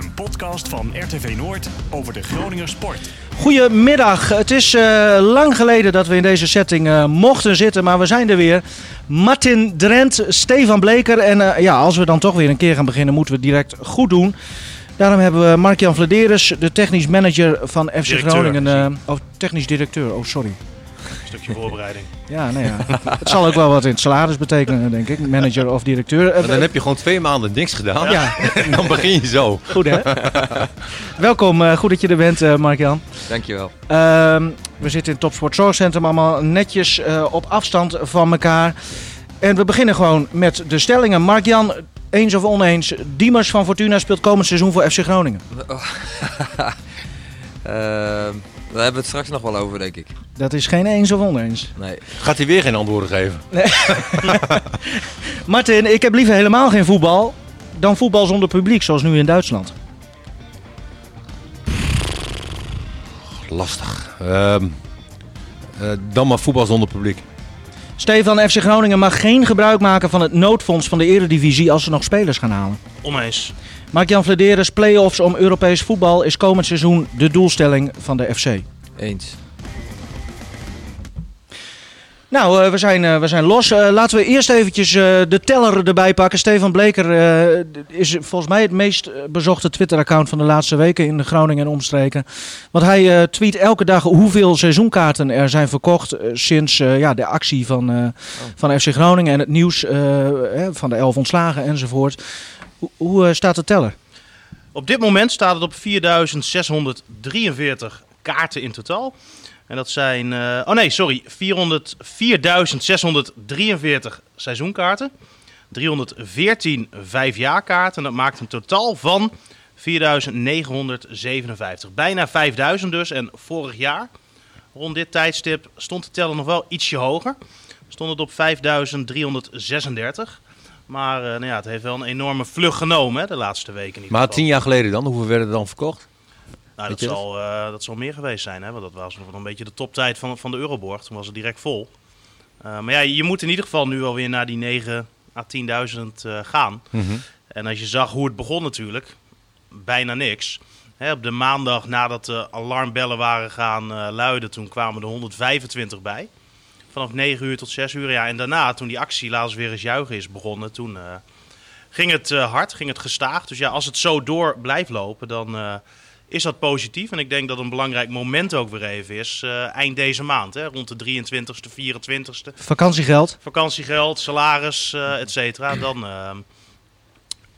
Een podcast van RTV Noord over de Groninger sport. Goedemiddag. Het is eh, lang geleden dat we in deze setting eh, mochten zitten, maar we zijn er weer. Martin Drent, Stefan Bleker. En eh, ja, als we dan toch weer een keer gaan beginnen, moeten we het direct goed doen. Daarom hebben we Mark-Jan Vladeres, de technisch manager van FC Directeur, Groningen. eh, oh, technisch directeur. Oh, sorry. Stukje voorbereiding. Ja, nou ja. het zal ook wel wat in het salaris betekenen, denk ik. Manager of directeur. Eh, Maar dan heb je gewoon twee maanden niks gedaan. ja, En dan begin je zo. goed hè. Welkom, eh, goed dat je er bent, eh, Mark-Jan. Dankjewel. Ehm, we zitten in het Topsport Zorgcentrum allemaal netjes eh, op afstand van elkaar. En we beginnen gewoon met de stellingen. Mark-Jan, eens of oneens. Diemers van Fortuna speelt komend seizoen voor FC Groningen. Ehm, daar hebben we het straks nog wel over, denk ik. Dat is geen eens of oneens. Nee. Gaat hij weer geen antwoorden geven? Martin, ik heb liever helemaal geen voetbal dan voetbal zonder publiek, zoals nu in Duitsland. Lastig. Ehm, eh, dan maar voetbal zonder publiek. Stefan, FC Groningen mag geen gebruik maken van het noodfonds van de Eredivisie als ze nog spelers gaan halen. Oneens. Mark-Jan Vladeres, play-offs om Europees voetbal is komend seizoen de doelstelling van de FC. Eens. Nou, eh, we, zijn, eh, we zijn los. Eh, laten we eerst eventjes de teller erbij pakken. Stefan Bleker is volgens mij het meest bezochte Twitter-account van de laatste weken in Groningen en omstreken. Want hij tweet elke dag hoeveel seizoenkaarten er zijn verkocht sinds ja, de actie van, van FC Groningen en het nieuws van de elf ontslagen enzovoort. Hoe, hoe staat de teller? Op dit moment staat het op 4643 kaarten in totaal. En dat zijn. eh, oh nee, sorry. 400 4643 seizoenkaarten. 314 vijfjaarkaarten. En dat maakt een totaal van 4957. Bijna 5000 dus. En vorig jaar, rond dit tijdstip, stond de teller nog wel ietsje hoger. Stond het op 5336. Maar eh, nou ja, het heeft wel een enorme vlucht genomen hè, de laatste weken. Maar tien jaar geleden dan? Hoeveel werden er dan verkocht? Nou, dat je dat? zal, eh, dat zal meer geweest zijn, hè? want dat was nog wel een beetje de toptijd van, van de Euroborg. Toen was het direct vol. Eh, maar ja, je moet in ieder geval nu alweer naar die 9 à 10.000 eh, gaan. En als je zag hoe het begon natuurlijk, bijna niks. Hè, op de maandag nadat de alarmbellen waren gaan eh, luiden, toen kwamen er 125 bij. Vanaf 9 uur tot 6 uur. Ja, en daarna, toen die actie Laat ons weer eens juichen is begonnen, toen eh, ging het eh, hard, ging het gestaag. Dus ja, als het zo door blijft lopen, dan eh, is dat positief. En ik denk dat een belangrijk moment ook weer even is, eh, eind deze maand. Hè, rond de 23ste, 24ste Vakantiegeld. vakantiegeld, salaris, eh et cetera. Dan eh,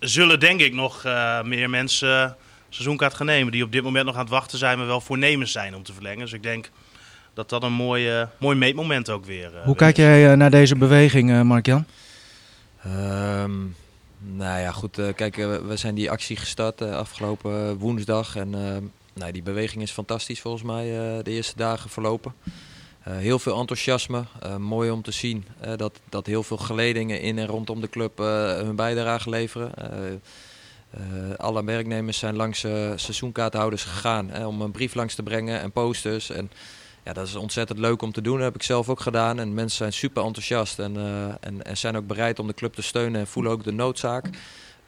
zullen denk ik nog eh, meer mensen seizoenkaart gaan nemen. Die op dit moment nog aan het wachten zijn, maar wel voornemens zijn om te verlengen. Dus ik denk dat dat een mooi, mooi meetmoment ook weer eh, Hoe weer kijk is. jij naar deze beweging, eh, Mark-Jan? Ehm, nou ja, goed. eh, kijk, eh, we zijn die actie gestart eh, afgelopen woensdag. En nou, die beweging is fantastisch volgens mij de eerste dagen verlopen. Heel veel enthousiasme. Mooi om te zien dat, dat heel veel geledingen in en rondom de club hun bijdrage leveren. Alle werknemers zijn langs seizoenkaarthouders gegaan om een brief langs te brengen en posters. En ja, dat is ontzettend leuk om te doen. Dat heb ik zelf ook gedaan. En mensen zijn super enthousiast en, eh, en, en zijn ook bereid om de club te steunen en voelen ook de noodzaak.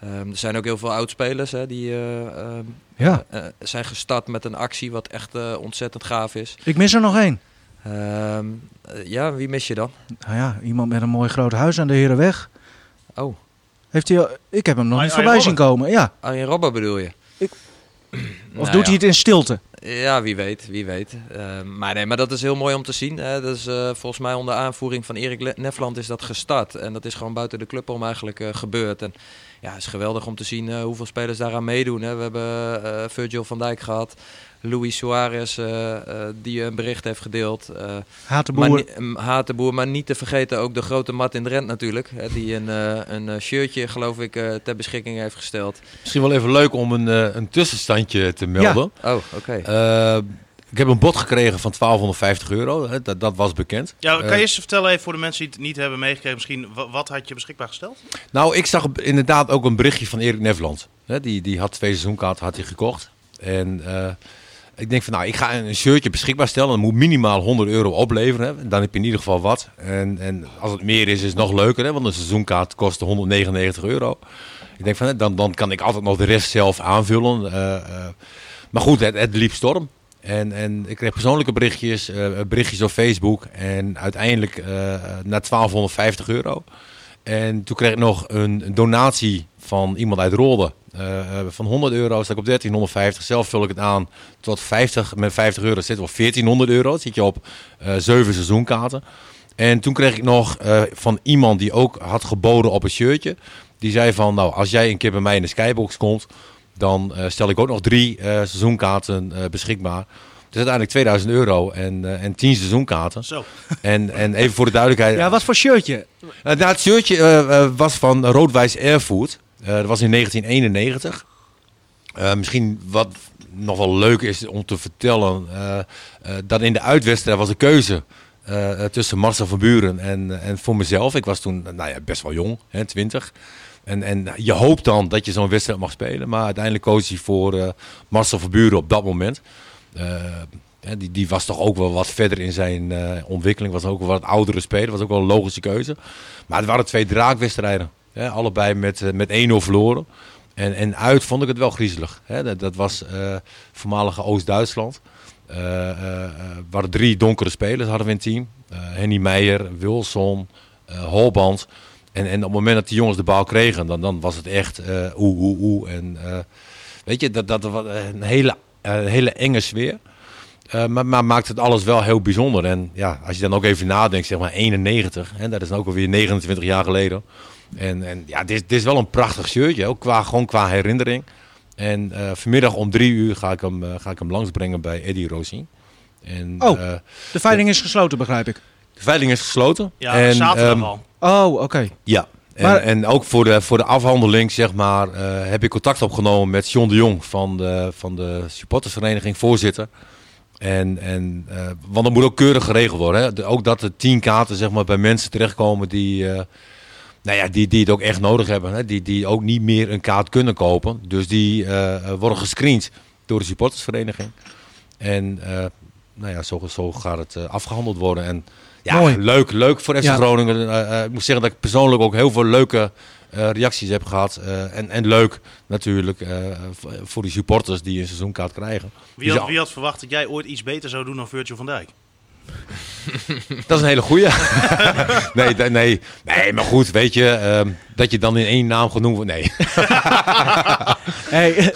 Ehm, er zijn ook heel veel oudspelers hè, die eh, ehm, Ja. eh, zijn gestart met een actie wat echt eh, ontzettend gaaf is. Ik mis er nog één. Ehm, eh, ja, wie mis je dan? Nou ja, iemand met een mooi groot huis aan de Herenweg. Oh, Heeft hij, al- ik heb hem nog Arjen niet voorbij zien komen. Ja. Arjen Robben bedoel je? Ik- Of Nou doet hij het in stilte? Ja, wie weet, wie weet. Ehm, maar nee, maar dat is heel mooi om te zien. Hè. Dat is eh, volgens mij onder aanvoering van Erik Nefland is dat gestart. En dat is gewoon buiten de club om eigenlijk eh, gebeurd. En ja, het is geweldig om te zien eh, hoeveel spelers daaraan meedoen. Hè. We hebben eh, Virgil van Dijk gehad. Luis Suarez, eh, eh, die een bericht heeft gedeeld. Eh, Hatenboer. maar, um, Hatenboer, maar niet te vergeten ook de grote Martin Drent natuurlijk. Hè, die een, eh, een shirtje, geloof ik, eh, ter beschikking heeft gesteld. Misschien wel even leuk om een, een tussenstandje te melden. Oh, oké. Eh, ik heb een bod gekregen van 1250 euro. Hè, dat, dat was bekend. Ja, kan je eens vertellen even voor de mensen die het niet hebben meegekregen, misschien wa- wat had je beschikbaar gesteld? Nou, ik zag inderdaad ook een berichtje van Erik Nefland. Hè, die, die had twee seizoenkaarten had hij gekocht. En eh, ik denk van, nou, ik ga een shirtje beschikbaar stellen. Dat moet minimaal 100 euro opleveren. Hè. Dan heb je in ieder geval wat. En, en als het meer is, is het nog leuker. Hè, want een seizoenkaart kostte 199 euro. Ik denk van, dan, dan kan ik altijd nog de rest zelf aanvullen. Eh, eh, maar goed, het, het liep storm. En, en ik kreeg persoonlijke berichtjes, eh, berichtjes op Facebook. En uiteindelijk eh, naar 1250 euro. En toen kreeg ik nog een, een donatie van iemand uit Rolde. Eh, eh, van 100 euro sta ik op 1350. Zelf vul ik het aan tot 50. Met 50 euro zit je op 1400 euro. Dan zit je op eh zeven seizoenkaarten. En toen kreeg ik nog eh, van iemand die ook had geboden op een shirtje. Die zei van, nou, als jij een keer bij mij in de skybox komt, dan eh, stel ik ook nog drie eh, seizoenkaarten eh, beschikbaar. Dus uiteindelijk 2000 euro en, eh, en 10 seizoenkaarten. Zo. En, en even voor de duidelijkheid. Ja, wat voor shirtje? Nou, het shirtje eh, eh, was van Roodwijs Airfood. Eh, dat was in 1991. Eh, misschien wat nog wel leuk is om te vertellen. eh, dat in de uitwedstrijd was een keuze tussen Marcel van Buren en, en voor mezelf. Ik was toen nou ja, best wel jong, hè, 20. En, en je hoopt dan dat je zo'n wedstrijd mag spelen. Maar uiteindelijk koos hij voor Marcel van Buren op dat moment. Die, die was toch ook wel wat verder in zijn ontwikkeling. Was ook wel wat oudere speler. Was ook wel een logische keuze. Maar het waren twee draakwedstrijden. Hè, allebei met, eh, met 1-0 verloren. En, en uit vond ik het wel griezelig. Hè. Dat, dat was eh, voormalige Oost-Duitsland. Eh waren drie donkere spelers hadden we in het team. Henny Meijer, Wilson, Holband. En, en op het moment dat die jongens de bal kregen, dan, dan was het echt eh oeh, oeh, oeh. En weet je, dat, dat was een hele, hele enge sfeer. Maar, maar maakt het alles wel heel bijzonder. En ja, als je dan ook even nadenkt, zeg maar 91, hè, dat is ook alweer 29 jaar geleden. En, en ja, dit, is- dit is wel een prachtig shirtje, ook qua, gewoon qua herinnering. En eh, vanmiddag om drie uur ga ik hem, eh, ga ik hem langsbrengen bij Eddie Rosin. En, Oh. eh, De veiling is gesloten, begrijp ik. de veiling is gesloten. Ja, en, zaterdag ehm, al. Oh, oké. ja, en, Maar- en ook voor de, voor de afhandeling zeg maar, eh, heb ik contact opgenomen met John de Jong van de, van de supportersvereniging, voorzitter. En, en, eh, want dat moet ook keurig geregeld worden. Hè? De- ook dat er tien kaarten zeg maar, bij mensen terechtkomen die, eh, nou ja, die, die het ook echt nodig hebben. Hè? Die, die ook niet meer een kaart kunnen kopen. Dus die eh, eh, worden gescreend door de supportersvereniging. En eh, nou ja, zo, zo gaat het eh, afgehandeld worden. En ja, Mooi. leuk, leuk voor FC Ja. Groningen. Ik moet zeggen dat ik persoonlijk ook heel veel leuke eh, reacties heb gehad. Eh, en, en leuk natuurlijk eh, voor die supporters die een seizoenkaart krijgen. Wie had, ze- wie had verwacht dat jij ooit iets beter zou doen dan Virgil van Dijk? Dat is een hele goeie. nee, nee, nee, maar goed, weet je, ehm, dat je dan in één naam genoemd wordt. Nee. Hey, eh,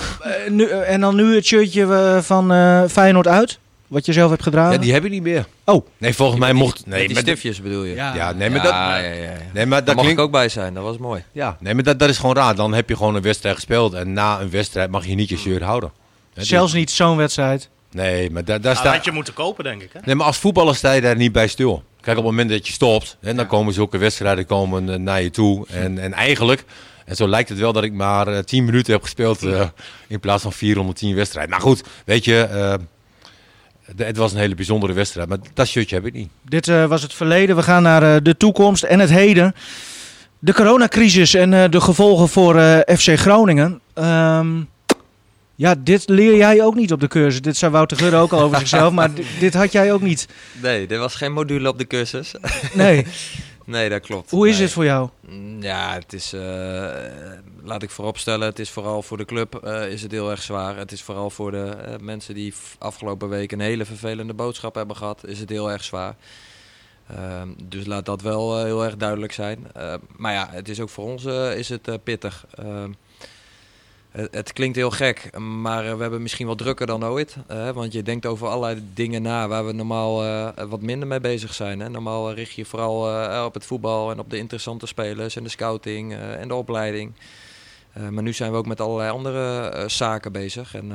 nu, eh, en dan nu het shirtje eh, van eh, Feyenoord uit, wat je zelf hebt gedragen. Ja, die heb ik niet meer. Oh. Nee, volgens mij mocht. Nee, Met die stiftjes bedoel je? Ja. Ja, nee, maar ja, dat. ja, ja, ja. Nee, maar Daar dat mag klinkt. ik ook bij zijn, dat was mooi. Ja, nee, maar dat, dat is gewoon raar. Dan heb je gewoon een wedstrijd gespeeld en na een wedstrijd mag je niet je shirt houden. Zelfs niet zo'n wedstrijd. Nee, maar daar, daar Nou, dat staat. had je moeten kopen, denk ik. Hè? Nee, maar als voetballer sta je daar niet bij stil. Kijk, op het moment dat je stopt, hè, dan Ja. komen zulke wedstrijden komen, eh, naar je toe. En, en eigenlijk, en zo lijkt het wel dat ik maar eh, 10 minuten heb gespeeld eh, in plaats van 410 wedstrijden. Nou goed, weet je, eh, de- het was een hele bijzondere wedstrijd, maar dat shirtje heb ik niet. Dit eh, was het verleden. We gaan naar eh, de toekomst en het heden. De coronacrisis en eh, de gevolgen voor eh, FC Groningen. Ehm, ja, dit leer jij ook niet op de cursus. Dit zei Wouter Gudde ook al over zichzelf, maar dit, dit had jij ook niet. Nee, er was geen module op de cursus. Nee. nee, dat klopt. Hoe is Nee. het voor jou? Mm, Ja, het is, eh, laat ik vooropstellen, het is vooral voor de club eh, is het heel erg zwaar. Het is vooral voor de eh, mensen die afgelopen week een hele vervelende boodschap hebben gehad, is het heel erg zwaar. Ehm, dus laat dat wel heel erg duidelijk zijn. Maar ja, het is ook voor ons is het pittig. Het, klinkt heel gek, maar eh, we hebben misschien wel drukker dan ooit. eh, want je denkt over allerlei dingen na waar we normaal eh, wat minder mee bezig zijn. Hè. Normaal richt je vooral op het voetbal en op de interessante spelers en de scouting en de opleiding. Maar nu zijn we ook met allerlei andere zaken bezig. En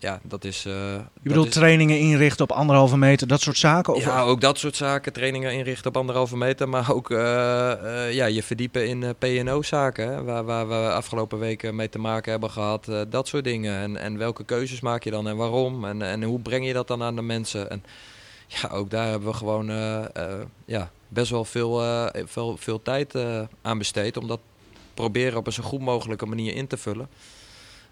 ja, dat is... eh, Je bedoelt is- trainingen inrichten op anderhalve meter, dat soort zaken? Of ja, ook dat soort zaken. Trainingen inrichten op anderhalve meter. Maar ook eh, eh, ja, je verdiepen in PNO-zaken. hè, Waar, waar we afgelopen weken mee te maken hebben gehad. eh, dat soort dingen. En, en welke keuzes maak je dan en waarom? En, en hoe breng je dat dan aan de mensen? En ja, ook daar hebben we gewoon ja, best wel veel, veel, veel tijd aan besteed. Om dat proberen op een zo goed mogelijke manier in te vullen.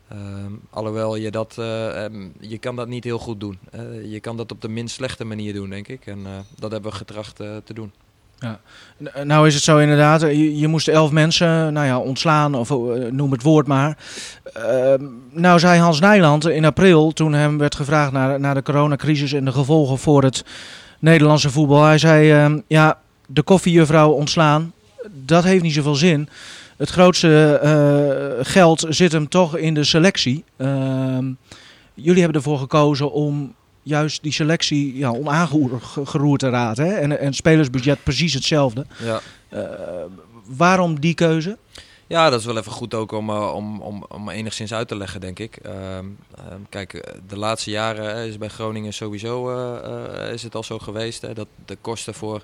Ehm, alhoewel je dat, eh, ehm, je kan dat niet heel goed doen. Je kan dat op de minst slechte manier doen, denk ik. En eh, dat hebben we getracht eh, te doen. N- Nou is het zo inderdaad, je, je moest elf mensen nou ja, ontslaan of noem het woord maar. Ehm, nou zei Hans Nijland in april, toen hem werd gevraagd naar, naar de coronacrisis en de gevolgen voor het Nederlandse voetbal. Hij zei, ja, de koffiejuffrouw ontslaan, dat heeft niet zoveel zin. Het grootste eh, geld zit hem toch in de selectie. Ehm, jullie hebben ervoor gekozen om juist die selectie ja, onaangeroerd te raden. Hè? En, en spelersbudget precies hetzelfde. Ja. Eh, waarom die keuze? Ja, dat is wel even goed ook om, eh, om, om, om enigszins uit te leggen, denk ik. Ehm, ehm, kijk, de laatste jaren is bij Groningen sowieso is het al zo geweest hè, dat de kosten voor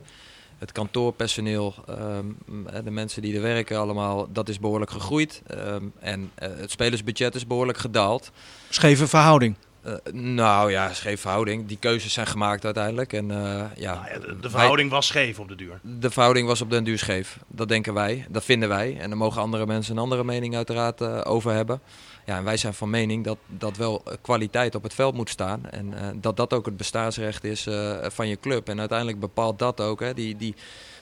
het kantoorpersoneel, ehm, eh, de mensen die er werken allemaal, dat is behoorlijk gegroeid. Ehm, en eh, het spelersbudget is behoorlijk gedaald. Scheve verhouding. Eh, nou ja, scheef verhouding. Die keuzes zijn gemaakt uiteindelijk. En, eh, ja, Nou ja, de, de wij- verhouding was scheef op de duur. de verhouding was op den duur scheef. Dat denken wij, dat vinden wij. En daar mogen andere mensen een andere mening uiteraard over hebben. Ja, en wij zijn van mening dat, dat wel eh, kwaliteit op het veld moet staan. En eh, dat dat ook het bestaansrecht is eh, van je club. En uiteindelijk bepaalt dat ook. Hè, die, die,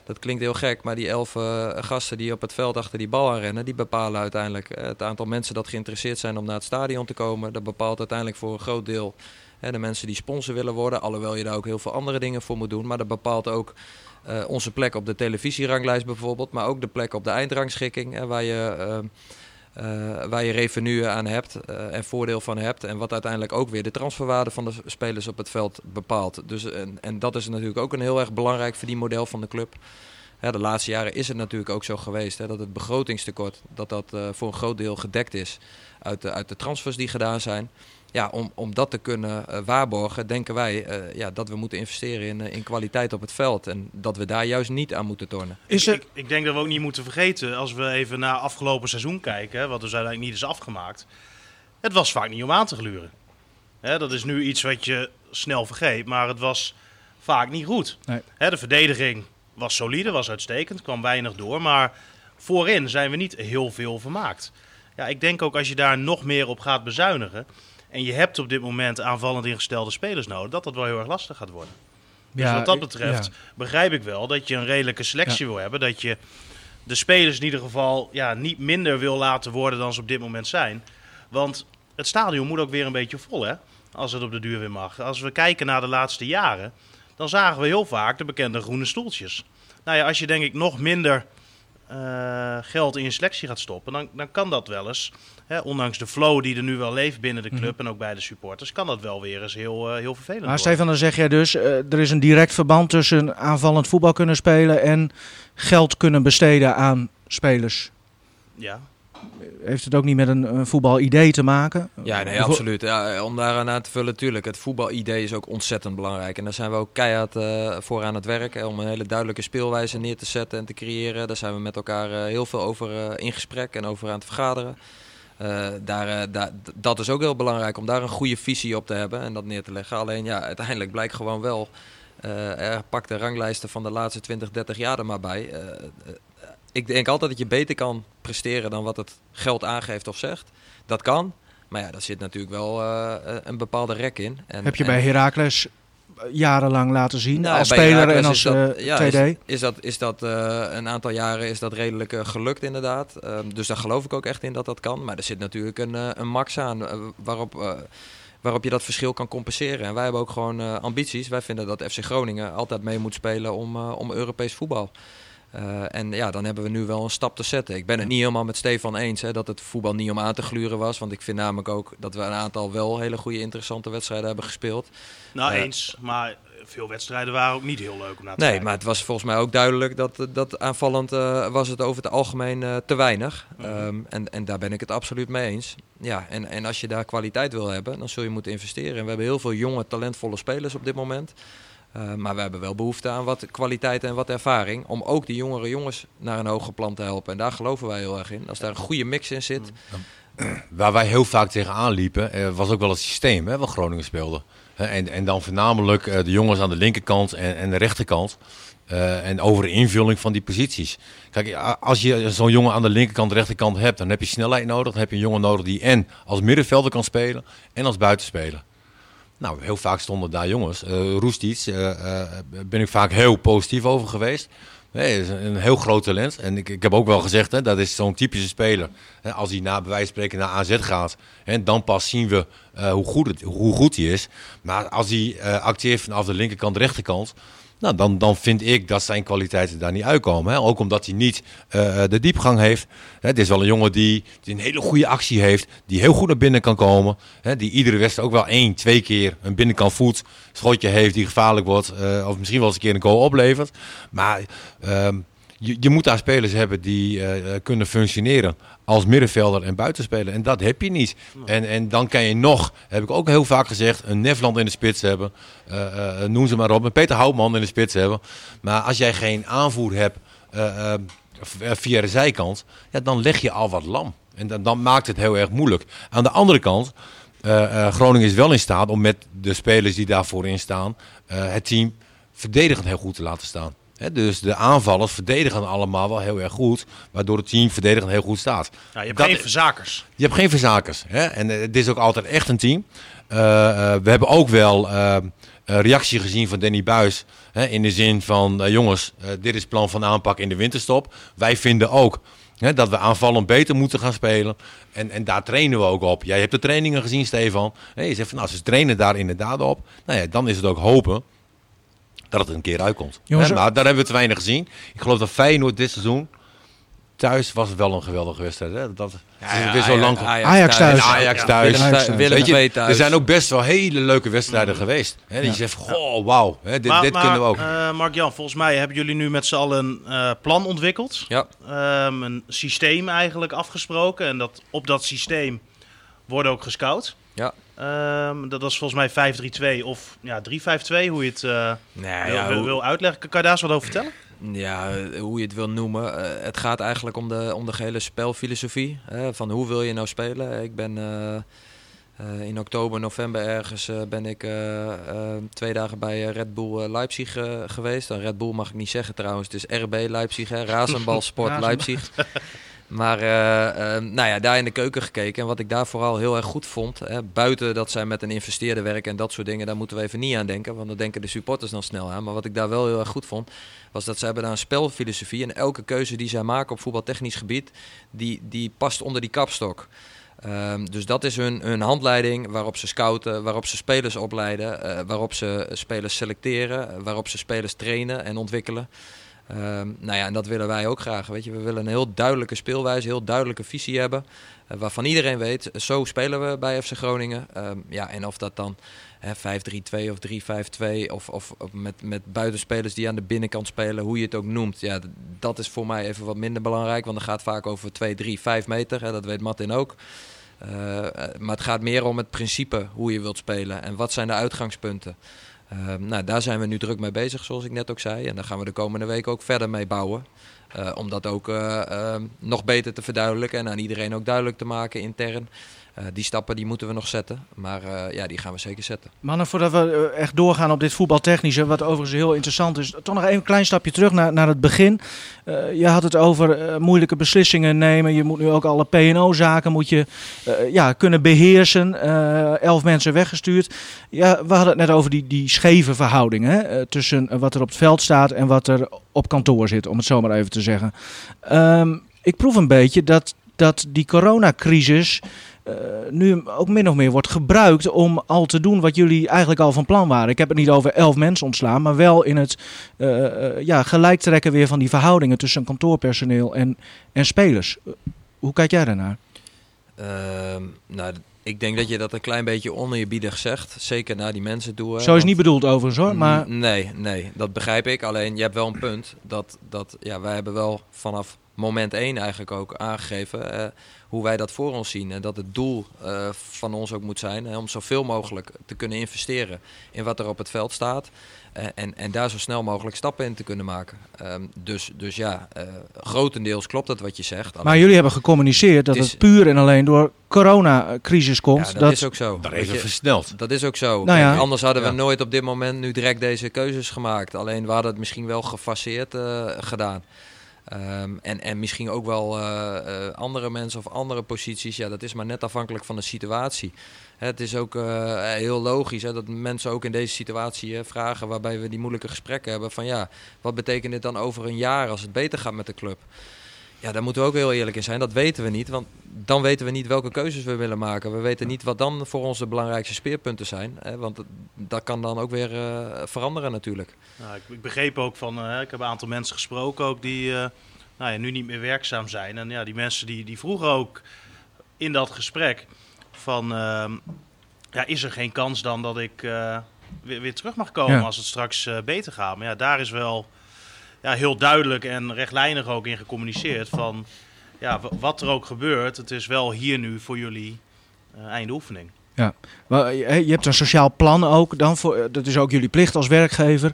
dat klinkt heel gek, maar die elf gasten die op het veld achter die bal aan rennen... die bepalen uiteindelijk het aantal mensen dat geïnteresseerd zijn om naar het stadion te komen. Dat bepaalt uiteindelijk voor een groot deel hè, de mensen die sponsor willen worden. Alhoewel je daar ook heel veel andere dingen voor moet doen. Maar dat bepaalt ook onze plek op de televisieranglijst bijvoorbeeld, maar ook de plek op de eindrangschikking, hè, waar, je, waar je revenue aan hebt eh, en voordeel van hebt. En wat uiteindelijk ook weer de transferwaarde van de spelers op het veld bepaalt. Dus, en, en dat is natuurlijk ook een heel erg belangrijk verdienmodel van de club. De laatste jaren is het natuurlijk ook zo geweest hè, dat het begrotingstekort dat dat, eh, voor een groot deel gedekt is uit de, uit de transfers die gedaan zijn. Ja, om, om dat te kunnen eh, waarborgen, denken wij eh, ja, dat we moeten investeren in, eh, in kwaliteit op het veld. En dat we daar juist niet aan moeten tornen. Is ik, er, ik, ik denk dat we ook niet moeten vergeten, als we even naar afgelopen seizoen kijken, hè, wat dus uiteindelijk niet is afgemaakt. Het was vaak niet om aan te gluren. Hè, dat is nu iets wat je snel vergeet, maar het was vaak niet goed. Nee. Hè, de verdediging was solide, was uitstekend, kwam weinig door, maar voorin zijn we niet heel veel vermaakt. Ja, ik denk ook als je daar nog meer op gaat bezuinigen en je hebt op dit moment aanvallend ingestelde spelers nodig, dat dat wel heel erg lastig gaat worden. Dus ja, wat dat betreft ja. begrijp ik wel dat je een redelijke selectie wil hebben. Dat je de spelers in ieder geval ja, niet minder wil laten worden dan ze op dit moment zijn. Want het stadion moet ook weer een beetje vol, hè? Als het op de duur weer mag. Als we kijken naar de laatste jaren, dan zagen we heel vaak de bekende groene stoeltjes. Nou ja, als je denk ik nog minder eh, geld in je selectie gaat stoppen, dan, dan kan dat wel eens. Hè, ondanks de flow die er nu wel leeft binnen de club en ook bij de supporters, kan dat wel weer eens heel, eh, heel vervelend Maar. Stefan, dan zeg jij dus, eh, er is een direct verband tussen aanvallend voetbal kunnen spelen en geld kunnen besteden aan spelers. Ja, Heeft het ook niet met een, een voetbalidee te maken? Ja, nee, absoluut. Ja, om daar aan te vullen, natuurlijk. Het voetbalidee is ook ontzettend belangrijk. En daar zijn we ook keihard eh, voor aan het werk. Hè, om een hele duidelijke speelwijze neer te zetten en te creëren. Daar zijn we met elkaar eh, heel veel over eh, in gesprek en over aan het vergaderen. Daar, dat is ook heel belangrijk om daar een goede visie op te hebben en dat neer te leggen. Alleen ja, uiteindelijk blijkt gewoon wel. er pak de ranglijsten van de laatste 20, 30 jaar er maar bij. Ik denk altijd dat je beter kan presteren dan wat het geld aangeeft of zegt. Dat kan. Maar ja, daar zit natuurlijk wel eh, een bepaalde rek in. En, Heb je en- bij Heracles jarenlang laten zien Nou, als speler Heracles en als is dat, eh, ja, TD? Is, is dat, is dat eh, een aantal jaren is dat redelijk eh, gelukt inderdaad. Ehm, dus daar geloof ik ook echt in dat dat kan. Maar er zit natuurlijk een, eh, een max aan eh, waarop, eh, waarop je dat verschil kan compenseren. En wij hebben ook gewoon eh, ambities. Wij vinden dat FC Groningen altijd mee moet spelen om, eh, om Europees voetbal. Eh, en ja, dan hebben we nu wel een stap te zetten. Ik ben het niet helemaal met Stefan eens hè, dat het voetbal niet om aan te gluren was. Want ik vind namelijk ook dat we een aantal wel hele goede interessante wedstrijden hebben gespeeld. nou Ja. eens. Maar veel wedstrijden waren ook niet heel leuk om naar te Nee, kijken. maar het was volgens mij ook duidelijk dat, dat aanvallend eh, was het over het algemeen eh, te weinig. Ehm, en, en daar ben ik het absoluut mee eens. Ja, en, en als je daar kwaliteit wil hebben, dan zul je moeten investeren. En we hebben heel veel jonge, talentvolle spelers op dit moment. Eh, maar we hebben wel behoefte aan wat kwaliteit en wat ervaring. Om ook die jongere jongens naar een hoger plan te helpen. En daar geloven wij heel erg in. Als daar een goede mix in zit. Waar wij heel vaak tegenaan liepen, eh, was ook wel het systeem hè, wat Groningen speelde. En, en dan voornamelijk eh, de jongens aan de linkerkant en, en de rechterkant. Eh, en over de invulling van die posities. Kijk, als je zo'n jongen aan de linkerkant, rechterkant hebt, dan heb je snelheid nodig. Dan heb je een jongen nodig die en als middenvelder kan spelen en als buitenspeler. Nou, heel vaak stonden daar jongens. Uh, eh, eh, ben ik vaak heel positief over geweest. Nee, is een, heel groot talent. En ik, ik heb ook wel gezegd, hè, dat is zo'n typische speler. Als hij na bij wijze van spreken naar AZ gaat, hè, dan pas zien we eh, hoe, goed het, hoe goed hij is. Maar als hij eh, acteert vanaf de linkerkant, rechterkant, nou, dan, dan vind ik dat zijn kwaliteiten daar niet uitkomen. Hè. Ook omdat hij niet eh, de diepgang heeft. Het is wel een jongen die, die een hele goede actie heeft, die heel goed naar binnen kan komen. Hè, die iedere wedstrijd ook wel één, twee keer een binnenkant voet schotje heeft die gevaarlijk wordt. eh, of misschien wel eens een keer een goal oplevert. Maar ehm, je, moet daar spelers hebben die eh, kunnen functioneren als middenvelder en buitenspeler. En dat heb je niet. En, en dan kan je nog, heb ik ook heel vaak gezegd, een Nefland in de spits hebben. Eh, eh, noem ze maar op. Een Peter Houtman in de spits hebben. Maar als jij geen aanvoer hebt via de zijkant, ja, dan leg je al wat lam. En dan, dan maakt het heel erg moeilijk. Aan de andere kant, Groningen is wel in staat om met de spelers die daarvoor in staan, het team verdedigend heel goed te laten staan. Dus de aanvallers verdedigen allemaal wel heel erg goed, waardoor het team verdedigend heel goed staat. Ja, je hebt Dat- geen verzakers. Je hebt geen verzakers. En eh, het is ook altijd echt een team. Eh, eh, we hebben ook wel eh, een reactie gezien van Danny Buis. In de zin van, eh, jongens, eh, dit is plan van aanpak in de winterstop. Wij vinden ook dat we aanvallend beter moeten gaan spelen. En, en daar trainen we ook op. Jij hebt de trainingen gezien, Stefan. Je zegt van, nou, ze trainen daar inderdaad op. Nou ja, dan is het ook hopen dat het een keer uitkomt. Jongens, Hè, maar daar hebben we te weinig gezien. Ik geloof dat Feyenoord dit seizoen... Thuis was het wel een geweldige wedstrijd. Hè? Dat, het is weer zo lang. Ajax thuis. En Ajax Ja. thuis. Willem, Ajax thuis. thuis. Willem Weet je, II thuis. er zijn ook best wel hele leuke wedstrijden geweest. Hè, dat Ja. je zegt, goh, wauw, hè, dit, maar dit maar, kunnen we ook. eh, Mark-Jan, volgens mij hebben jullie nu met z'n allen een eh, plan ontwikkeld. Ja, Ehm, een systeem eigenlijk afgesproken. En dat, op dat systeem worden ook gescout. ja. Ehm, dat, is volgens mij 5-3-2 of ja, 3-5-2, hoe je het eh, Nee, wil, ja, wil, uitleggen. Kan je daar eens wat over vertellen? Ja, eh, hoe je het wil noemen. Eh, het gaat eigenlijk om de, om de gehele spelfilosofie. Hè, van hoe wil je nou spelen? Ik ben eh, in oktober, november ergens ben ik twee dagen bij Red Bull Leipzig geweest. En Red Bull mag ik niet zeggen trouwens. Het is RB Leipzig, hè, Razenbalsport Razenbal. Leipzig. Maar eh, eh, nou ja, daar in de keuken gekeken. En wat ik daar vooral heel erg goed vond. Hè, buiten dat zij met een investeerder werken en dat soort dingen. Daar moeten we even niet aan denken. Want dan denken de supporters dan snel aan. Maar wat ik daar wel heel erg goed vond. Was dat ze hebben daar een spelfilosofie. En elke keuze die zij maken op voetbaltechnisch gebied. Die, die past onder die kapstok. Ehm, dus dat is hun, hun handleiding waarop ze scouten, waarop ze spelers opleiden, eh, waarop ze spelers selecteren, waarop ze spelers trainen en ontwikkelen. Ehm, nou ja, en dat willen wij ook graag. Weet je. We willen een heel duidelijke speelwijze, heel duidelijke visie hebben. eh, waarvan iedereen weet, zo spelen we bij FC Groningen. Ehm, ja, en of dat dan hè, 5-3-2 of 3-5-2 of, of, met, met buitenspelers die aan de binnenkant spelen, hoe je het ook noemt. Ja, dat is voor mij even wat minder belangrijk, want het gaat vaak over 2, 3, 5 meter. Hè, dat weet Martin ook. Eh, eh, maar het gaat meer om het principe hoe je wilt spelen en wat zijn de uitgangspunten. Ehm, nou, daar zijn we nu druk mee bezig, zoals ik net ook zei. En daar gaan we de komende week ook verder mee bouwen. Eh, om dat ook eh, ehm, nog beter te verduidelijken en aan iedereen ook duidelijk te maken intern. Eh, die stappen die moeten we nog zetten, maar eh, ja, die gaan we zeker zetten. Mannen, voordat we eh, echt doorgaan op dit voetbaltechnische, wat overigens heel interessant is, toch nog een klein stapje terug naar, naar het begin. Je had het over moeilijke beslissingen nemen. Je moet nu ook alle P&O-zaken moet je ja, kunnen beheersen. Eh, elf mensen weggestuurd. Ja, we hadden het net over die, die scheve verhouding tussen wat er op het veld staat en wat er op kantoor zit, om het zo maar even te zeggen. Ehm, ik proef een beetje dat, dat die coronacrisis eh, nu ook min of meer wordt gebruikt om al te doen wat jullie eigenlijk al van plan waren. Ik heb het niet over elf mensen ontslaan, maar wel in het eh, ja, gelijk trekken weer van die verhoudingen tussen kantoorpersoneel en, en spelers. Hoe kijk jij daarnaar? Ehm, nou, ik denk dat je dat een klein beetje oneerbiedig zegt. Zeker naar die mensen toe. hè, Zo is want- niet bedoeld overigens hoor, maar Nee, nee, dat begrijp ik. Alleen je hebt wel een punt. Dat, dat ja, wij hebben wel vanaf moment één eigenlijk ook aangegeven eh, hoe wij dat voor ons zien. En dat het doel eh, van ons ook moet zijn hè, om zoveel mogelijk te kunnen investeren in wat er op het veld staat. Eh, en, en daar zo snel mogelijk stappen in te kunnen maken. Ehm, dus, dus ja, eh, grotendeels klopt dat wat je zegt. maar jullie hebben gecommuniceerd dat Het het, is- puur en alleen door coronacrisis komt. ja, dat, dat is ook zo. Even je, versneld. Dat is ook zo. Nou ja. anders hadden we Ja. nooit op dit moment nu direct deze keuzes gemaakt. Alleen we hadden het misschien wel gefaseerd eh, gedaan. Ehm, en, en misschien ook wel eh, eh, andere mensen of andere posities. Ja, dat is maar net afhankelijk van de situatie. Het is ook eh, heel logisch hè, dat mensen ook in deze situatie vragen, waarbij we die moeilijke gesprekken hebben. Van ja, wat betekent dit dan over een jaar als het beter gaat met de club? Ja, daar moeten we ook heel eerlijk in zijn. Dat weten we niet. Want dan weten we niet welke keuzes we willen maken. We weten niet wat dan voor onze belangrijkste speerpunten zijn. Hè, want dat- kan dan ook weer eh, veranderen natuurlijk. Nou, ik, ik begreep ook van, eh, ik heb een aantal mensen gesproken ook die eh, nou ja, nu niet meer werkzaam zijn. En ja, die mensen die, die vroegen ook in dat gesprek van, ehm, ja, is er geen kans dan dat ik eh, weer, weer terug mag komen Ja. als het straks beter gaat? Maar ja, daar is wel ja, heel duidelijk en rechtlijnig ook in gecommuniceerd van, ja, wat er ook gebeurt, het is wel hier nu voor jullie eh einde oefening. Maar, eh, je hebt een sociaal plan ook dan voor, eh, dat is ook jullie plicht als werkgever.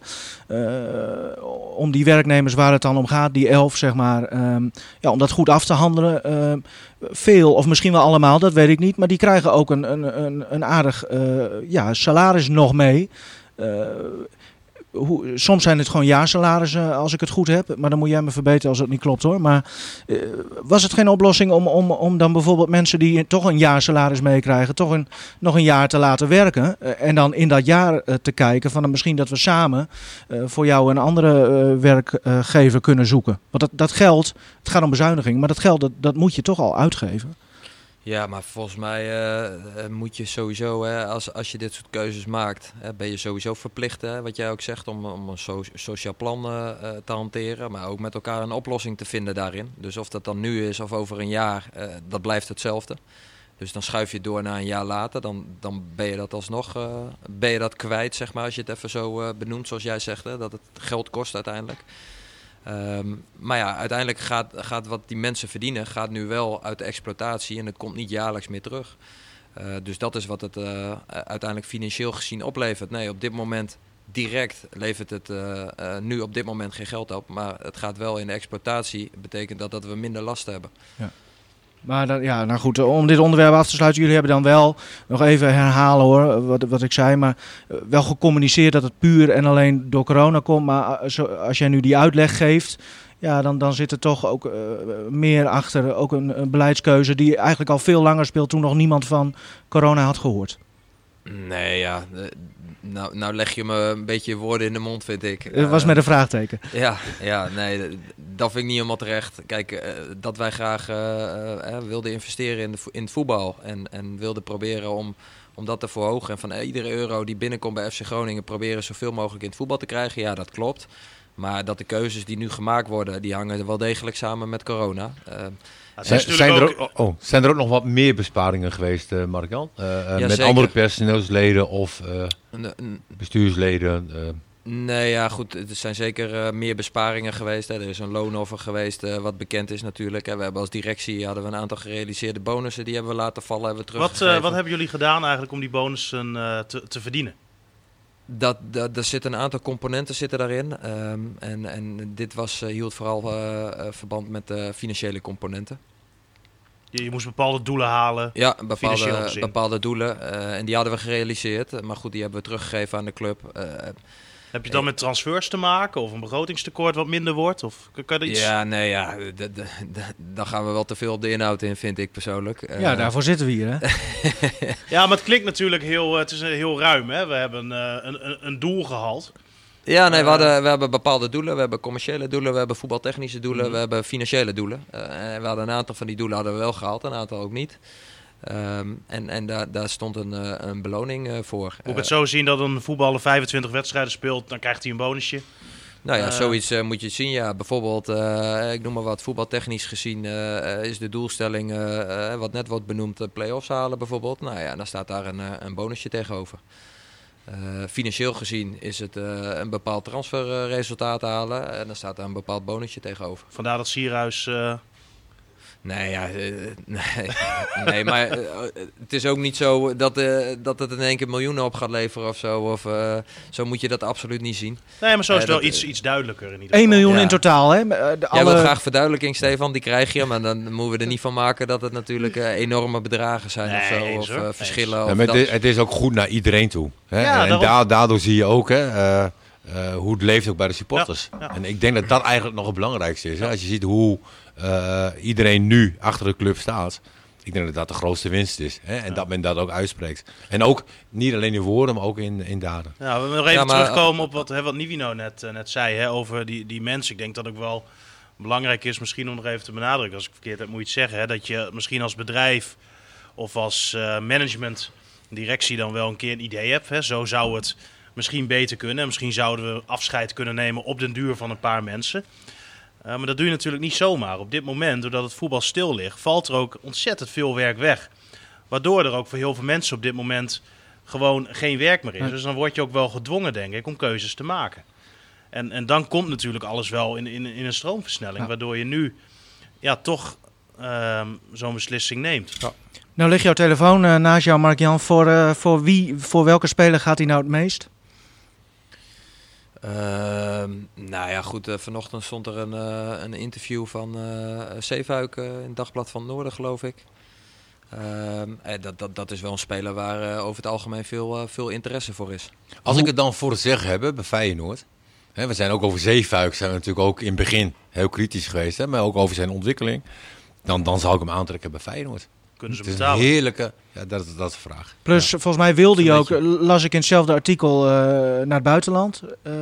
om die werknemers waar het dan om gaat, die elf zeg maar, ehm, ja, om dat goed af te handelen. Ehm, veel, of misschien wel allemaal, dat weet ik niet. Maar die krijgen ook een, een, een, een aardig ja, salaris nog mee. Soms zijn het gewoon jaarsalarissen als ik het goed heb. Maar dan moet jij me verbeteren als het niet klopt hoor. Maar eh, was het geen oplossing om, om, om dan bijvoorbeeld mensen die toch een jaarsalaris meekrijgen, toch een, nog een jaar te laten werken? eh, en dan in dat jaar eh, te kijken van misschien dat we samen voor jou een andere werkgever kunnen zoeken. Want dat, dat geld, het gaat om bezuiniging, maar dat geld dat, dat moet je toch al uitgeven. Ja, maar volgens mij eh, eh, moet je sowieso, hè, als, als je dit soort keuzes maakt, hè, ben je sowieso verplicht, hè, wat jij ook zegt, om, om een so- sociaal plan eh, te hanteren. Maar ook met elkaar een oplossing te vinden daarin. Dus of dat dan nu is of over een jaar, dat blijft hetzelfde. Dus dan schuif je door naar een jaar later, dan, dan ben je dat alsnog ben je dat kwijt, zeg maar, als je het even zo benoemt, zoals jij zegt, hè, dat het geld kost uiteindelijk. Ehm, maar ja, uiteindelijk gaat, gaat wat die mensen verdienen, gaat nu wel uit de exploitatie en het komt niet jaarlijks meer terug. Eh, dus dat is wat het eh, uiteindelijk financieel gezien oplevert. Nee, op dit moment direct levert het eh, nu op dit moment geen geld op, maar het gaat wel in de exploitatie. betekent dat dat we minder last hebben. Maar dan, ja, nou goed, om dit onderwerp af te sluiten, jullie hebben dan wel, nog even herhalen hoor, wat, wat ik zei, maar eh, wel gecommuniceerd dat het puur en alleen door corona komt. Maar eh, als jij nu die uitleg geeft, ja, dan, dan zit er toch ook eh, meer achter, ook een beleidskeuze die eigenlijk al veel langer speelt toen nog niemand van corona had gehoord. Nee, ja. Nou, nou leg je me een beetje woorden in de mond, vind ik. Het was Eh, met een vraagteken. Ja, ja, nee, dat vind ik niet helemaal terecht. Kijk, eh, dat wij graag eh, wilden investeren in, de, in het voetbal en, en wilden proberen om, om dat te verhogen. En van iedere euro die binnenkomt bij FC Groningen proberen zoveel mogelijk in het voetbal te krijgen. Ja, dat klopt. Maar dat de keuzes die nu gemaakt worden, die hangen wel degelijk samen met corona. Zijn, zijn, er ook, oh, zijn er ook nog wat meer besparingen geweest, eh Mark-Jan? Eh, eh, met zeker. andere personeelsleden of eh, een- een- bestuursleden? eh, Nee, ja, goed. Er zijn zeker eh, meer besparingen geweest. Hè. Er is een loonoffer geweest, eh, wat bekend is natuurlijk. Hè. We hebben als directie hadden we een aantal gerealiseerde bonussen. Die hebben we laten vallen, hebben we Wat, teruggegeven. eh, wat hebben jullie gedaan eigenlijk om die bonussen eh, te, te verdienen? Dat, dat, er zitten een aantal componenten zitten daarin. Ehm, en, en dit was, eh, hield vooral eh, eh, verband met de financiële componenten. Je, je moest bepaalde doelen halen. Ja, bepaalde, bepaalde doelen. en die hadden we gerealiseerd. Maar goed, die hebben we teruggegeven aan de club. Heb je dan met transfers te maken of een begrotingstekort wat minder wordt? Of kan, er iets... ja, nee, ja. Dan gaan we wel te veel op de inhoud in, vind ik persoonlijk. Eh, Ja, daarvoor zitten we hier. Hè? Ja, maar het klinkt natuurlijk heel, eh, het is heel ruim. Hè? We hebben eh, een, een, een doel gehaald. Ja, nee, we, hadden, we hebben bepaalde doelen. We hebben commerciële doelen, we hebben voetbaltechnische doelen, Mhm. we hebben financiële doelen. Eh, en we hadden een aantal van die doelen hadden we wel gehaald, een aantal ook niet. Ehm, en en daar, daar stond een, eh, een beloning eh, voor. Moet ik Eh, het zo zien dat een voetballer 25 wedstrijden speelt, dan krijgt hij een bonusje. Nou ja, Eh, zoiets eh, moet je zien. Ja, bijvoorbeeld, eh, ik noem maar wat, voetbaltechnisch gezien eh, eh, is de doelstelling, eh, eh, wat net wordt benoemd, de play-offs halen bijvoorbeeld. Nou ja, dan staat daar een, eh, een bonusje tegenover. Eh, financieel gezien is het eh, een bepaald transferresultaat halen en dan staat daar een bepaald bonusje tegenover. Vandaar dat Sierhuis... eh, Nee, ja, eh, nee, nee, maar eh, het is ook niet zo dat, eh, dat het in één keer miljoenen op gaat leveren of zo. Of, eh, zo moet je dat absoluut niet zien. Nee, maar zo is Eh, het wel dat- iets, iets duidelijker in ieder 1 geval. miljoen Ja. in totaal. Hè? Eh, De Jij alle... wil graag verduidelijking, Stefan, die krijg je. Maar dan moeten we er niet van maken dat het natuurlijk eh, enorme bedragen zijn of Nee, zo. eens Of eh, eens. verschillen. Ja, of maar dat- het, is, het is ook goed naar iedereen toe. Hè? Ja, en daarom. da- daardoor zie je ook, hè, eh, hoe het leeft ook bij de supporters. Ja, ja. En ik denk dat dat eigenlijk nog het belangrijkste is. Hè? Als je ziet hoe eh, iedereen nu achter de club staat. Ik denk dat dat de grootste winst is. Hè? En dat men dat ook uitspreekt. En ook niet alleen in woorden, maar ook in, in daden. Ja, we willen nog even Ja, maar- terugkomen op wat, hè, wat Nivino net, eh, net zei hè, over die, die mensen. Ik denk dat ook wel belangrijk is, misschien om nog even te benadrukken, als ik verkeerd heb, moet je het zeggen. Hè, dat je misschien als bedrijf of als eh, management, directie dan wel een keer een idee hebt. Hè. Zo zou het misschien beter kunnen. En misschien zouden we afscheid kunnen nemen op den duur van een paar mensen. Eh, maar dat doe je natuurlijk niet zomaar. Op dit moment, doordat het voetbal stil ligt, valt er ook ontzettend veel werk weg. Waardoor er ook voor heel veel mensen op dit moment gewoon geen werk meer is. Dus dan word je ook wel gedwongen, denk ik, om keuzes te maken. En, en dan komt natuurlijk alles wel in, in, in een stroomversnelling. Ja. Waardoor je nu ja, toch ehm, zo'n beslissing neemt. Nou ligt jouw telefoon eh, naast jou, Mark-Jan. Voor, eh, voor, wie, voor welke speler gaat hij nou het meest? Ehm, nou ja, goed. eh, vanochtend stond er een, eh, een interview van eh Zeefuik in het Dagblad van Noorden, geloof ik. Ehm, eh, dat, dat, dat is wel een speler waar over het algemeen veel, veel interesse voor is. Als ik het dan voor het zeggen heb bij Feyenoord. Hè, we zijn ook over Zeefuik zijn we natuurlijk ook in het begin heel kritisch geweest. Hè, maar ook over zijn ontwikkeling. Dan, dan zou ik hem aantrekken bij Feyenoord. Kunnen ze Het is een betalen? heerlijke... Ja, dat, is- dat is de vraag. Plus, volgens mij wilde Een ook, las ik in hetzelfde artikel, eh, naar het buitenland, eh,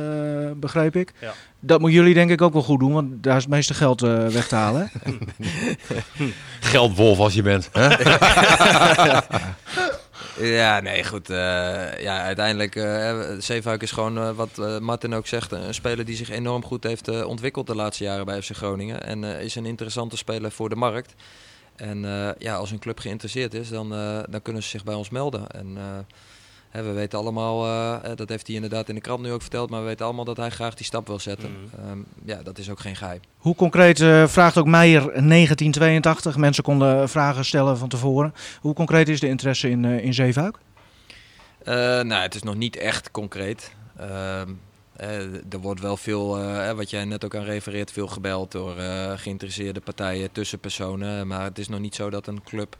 begreep ik. Ja. Dat moeten jullie denk ik ook wel goed doen, want daar is het meeste geld eh, weg te halen. Geldwolf als je bent. Hè? Ja, nee, goed. eh, ja, uiteindelijk, eh Zeefuik is gewoon, wat eh, Martin ook zegt, een speler die zich enorm goed heeft eh, ontwikkeld de laatste jaren bij FC Groningen. En eh, is een interessante speler voor de markt. En eh, ja, als een club geïnteresseerd is, dan, eh, dan kunnen ze zich bij ons melden. En eh, hè, we weten allemaal, dat heeft hij inderdaad in de krant nu ook verteld, maar we weten allemaal dat hij graag die stap wil zetten. Mhm. Ehm, ja, dat is ook geen geheim. Hoe concreet eh, vraagt ook Meijer 1982? Mensen konden vragen stellen van tevoren. Hoe concreet is de interesse in, eh in Zeefuik? Eh, nou, het is nog niet echt concreet. Eh, er wordt wel veel, eh, wat jij net ook aan refereert, veel gebeld door eh, geïnteresseerde partijen, tussenpersonen. Maar het is nog niet zo dat een club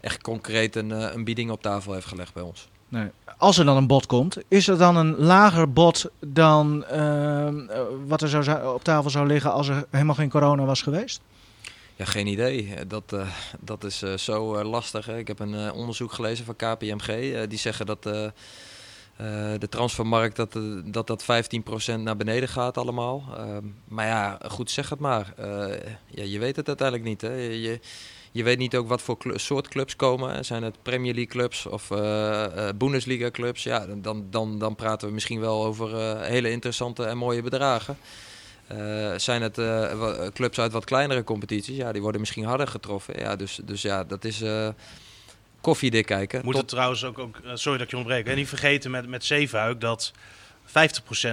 echt concreet een, een bieding op tafel heeft gelegd bij ons. Nee. Als er dan een bod komt, is er dan een lager bod dan ehm, eh, wat er zou, op tafel zou liggen als er helemaal geen corona was geweest? Ja, geen idee. Dat, dat is zo lastig. Hè. Ik heb een onderzoek gelezen van KPMG. die zeggen dat de transfermarkt dat, eh, dat dat 15% naar beneden gaat allemaal. Ehm, maar ja, goed zeg het maar. Eh, ja, je weet het uiteindelijk niet. Hè. Je, je, weet niet ook wat voor soort clubs komen. Zijn het Premier League clubs of eh, eh, Bundesliga clubs? Ja, dan, dan, dan praten we misschien wel over eh, hele interessante en mooie bedragen. Eh, zijn het eh, clubs uit wat kleinere competities? Ja, die worden misschien harder getroffen. Ja, dus, dus ja, dat is eh koffiedik kijken. Moet Tot- het trouwens ook, ook eh, sorry dat ik je ontbreek, en niet vergeten met, met Zeefuik dat 50%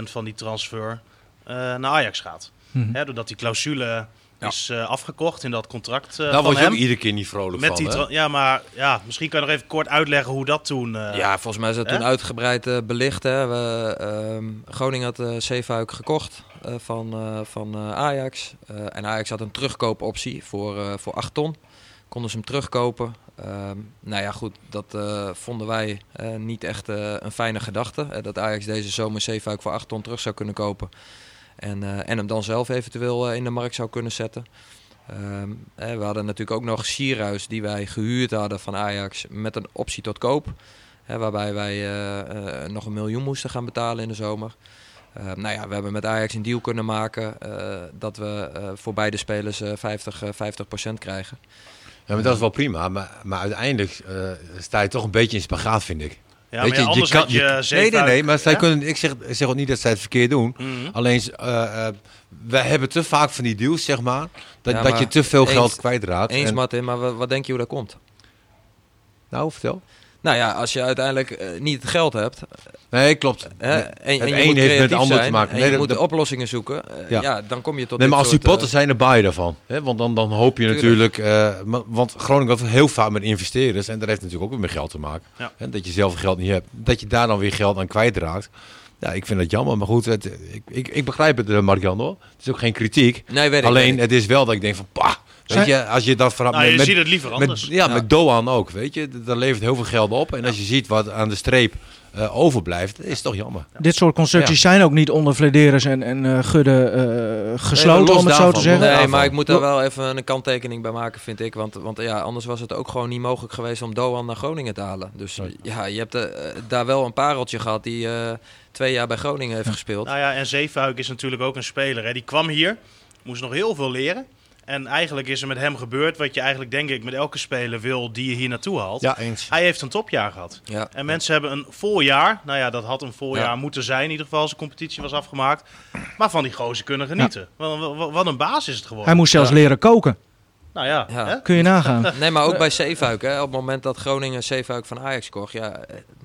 van die transfer eh, naar Ajax gaat. Mhm. Hè, doordat die clausule is eh, afgekocht in dat contract eh Daar van word je hem. ook iedere keer niet vrolijk met van. die ja, maar ja, misschien kan je nog even kort uitleggen hoe dat toen... Ja, volgens mij is dat Hè? toen uitgebreid belicht. Hè. We, ehm, Groningen had uh, Zeefuik gekocht van, van Ajax. En Ajax had een terugkoopoptie voor, voor 8 ton. Konden ze hem terugkopen. Ehm, nou ja, goed, dat eh, vonden wij eh, niet echt eh, een fijne gedachte. Dat Ajax deze zomer Zeefuik voor 8 ton terug zou kunnen kopen. En, en hem dan zelf eventueel in de markt zou kunnen zetten. Ehm, eh, we hadden natuurlijk ook nog Sierhuis die wij gehuurd hadden van Ajax met een optie tot koop. Waarbij wij nog een miljoen moesten gaan betalen in de zomer. Eh, nou ja, we hebben met Ajax een deal kunnen maken dat we voor beide spelers eh 50, eh, 50% krijgen. Ja, maar dat is wel prima. Maar, maar uiteindelijk eh, sta je toch een beetje in spagaat, vind ik. Ja, Weet maar ja, je, je kan- je, Nee, nee, nee. Maar zij kunnen, ik zeg, ik zeg ook niet dat zij het verkeerd doen. Mhm. Alleen, eh eh, wij hebben te vaak van die deals, zeg maar. Dat, Ja, dat maar je te veel eens- geld kwijtraakt. Eens En- Martin, maar wa- wat denk je hoe dat komt? nou, vertel. Nou ja, als je uiteindelijk eh, niet het geld hebt Nee, klopt. hè, Nee, en, en het je een moet heeft met het ander te maken. Nee, je dat- moet dat- oplossingen zoeken, eh, Ja. ja. dan kom je tot Nee, maar als soort, supporter eh, zijn er baai daarvan. Hè? Want dan, dan hoop je Tuurlijk. natuurlijk... eh, want Groningen heeft heel vaak met investeerders. En dat heeft natuurlijk ook weer met geld te maken. Ja. Hè? Dat je zelf geld niet hebt. Dat je daar dan weer geld aan kwijtraakt. Ja, ik vind dat jammer. Maar goed, het, ik, ik, ik begrijp het, uh, Mark-Jan, hoor. Het is ook geen kritiek. Nee, weet ik, Alleen, weet het is wel dat ik denk van... Pah, Weet je, als je dat verhaal Nou, je ziet het liever anders. Met, ja, met Doan ook, weet je. Daar levert heel veel geld op. En als je ziet wat aan de streep eh, overblijft, is het toch jammer. Dit soort constructies zijn ook niet onder Flederis en, en eh, Gudde eh, gesloten, los om het zo te zeggen. Nee, daarvan. maar ik moet daar wel even een kanttekening bij maken, vind ik. Want, want ja, anders was het ook gewoon niet mogelijk geweest om Doan naar Groningen te halen. Dus ja, je hebt daar wel een pareltje gehad die eh, twee jaar bij Groningen heeft gespeeld. Nou ja, en Zeefuik is natuurlijk ook een speler. Hè. Die kwam hier, moest nog heel veel leren. En eigenlijk is er met hem gebeurd wat je eigenlijk denk ik met elke speler wil die je hier naartoe haalt. Ja, eens. Hij heeft een topjaar gehad. Ja. En mensen hebben een vol jaar. Nou ja, dat had een vol Ja. jaar moeten zijn in ieder geval als de competitie was afgemaakt. Maar van die gozer kunnen genieten. Wat, wat, wat een baas is het geworden. Hij moest zelfs leren koken. Nou ja, Ja. Hè? Kun je nagaan. Nee, maar ook bij Zeefuik. Hè, op het moment dat Groningen Zeefuik van Ajax kocht. Ja,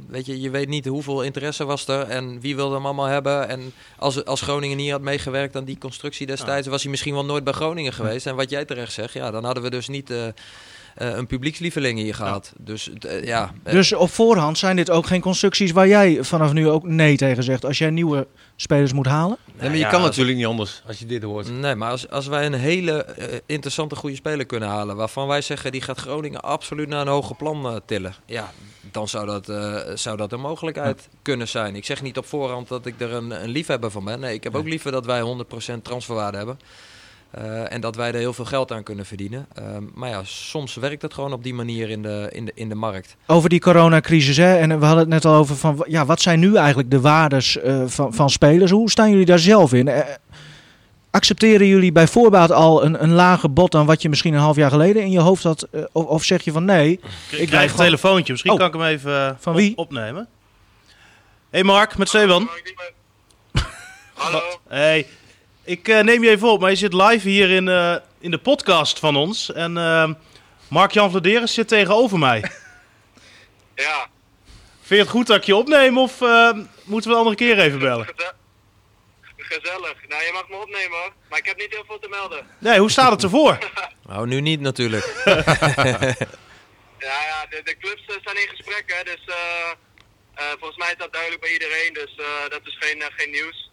weet je, je weet niet hoeveel interesse was er en wie wilde hem allemaal hebben. En als, als Groningen niet had meegewerkt aan die constructie destijds, was hij misschien wel nooit bij Groningen geweest. En wat jij terecht zegt, ja, dan hadden we dus niet eh, een publiekslieveling hier gehad. Dus eh, ja, eh, Dus op voorhand zijn dit ook geen constructies waar jij vanaf nu ook nee tegen zegt. Als jij nieuwe spelers moet halen. Nee, maar je ja, kan als- natuurlijk niet anders als je dit hoort. Nee, maar als, als wij een hele eh, interessante goede speler kunnen halen, waarvan wij zeggen die gaat Groningen absoluut naar een hoger plan eh, tillen, ja, dan zou dat, eh, zou dat een mogelijkheid kunnen zijn. Ik zeg niet op voorhand dat ik er een, een liefhebber van ben. Nee, ik heb ook liever dat wij 100% transferwaarde hebben. Eh, en dat wij er heel veel geld aan kunnen verdienen. Ehm, maar ja, soms werkt het gewoon op die manier in de, in de, in de markt. Over die coronacrisis. Hè? En we hadden het net al over van ja, wat zijn nu eigenlijk de waardes eh, van, van spelers? Hoe staan jullie daar zelf in? Eh, accepteren jullie bij voorbaat al een, een lager bod dan wat je misschien een half jaar geleden in je hoofd had? Of, of zeg je van nee? Ik, krijg een gewoon- telefoontje. Misschien Oh. kan ik hem even Van op- wie? opnemen. Hey Mark, met Steven. Hallo. Hey, ik eh, neem je even op, maar je zit live hier in, eh, in de podcast van ons. En eh, Mark-Jan Vladeris zit tegenover mij. Ja. Vind je het goed dat ik je opneem of eh, moeten we een andere keer even bellen? Geze- Gezellig. Nou, je mag me opnemen hoor. Maar ik heb niet heel veel te melden. Nee, hoe staat het ervoor? Nou, nu niet natuurlijk. Ja, ja de, de clubs zijn in gesprek, hè. Dus eh, eh, volgens mij is dat duidelijk bij iedereen. Dus eh, dat is geen, geen nieuws.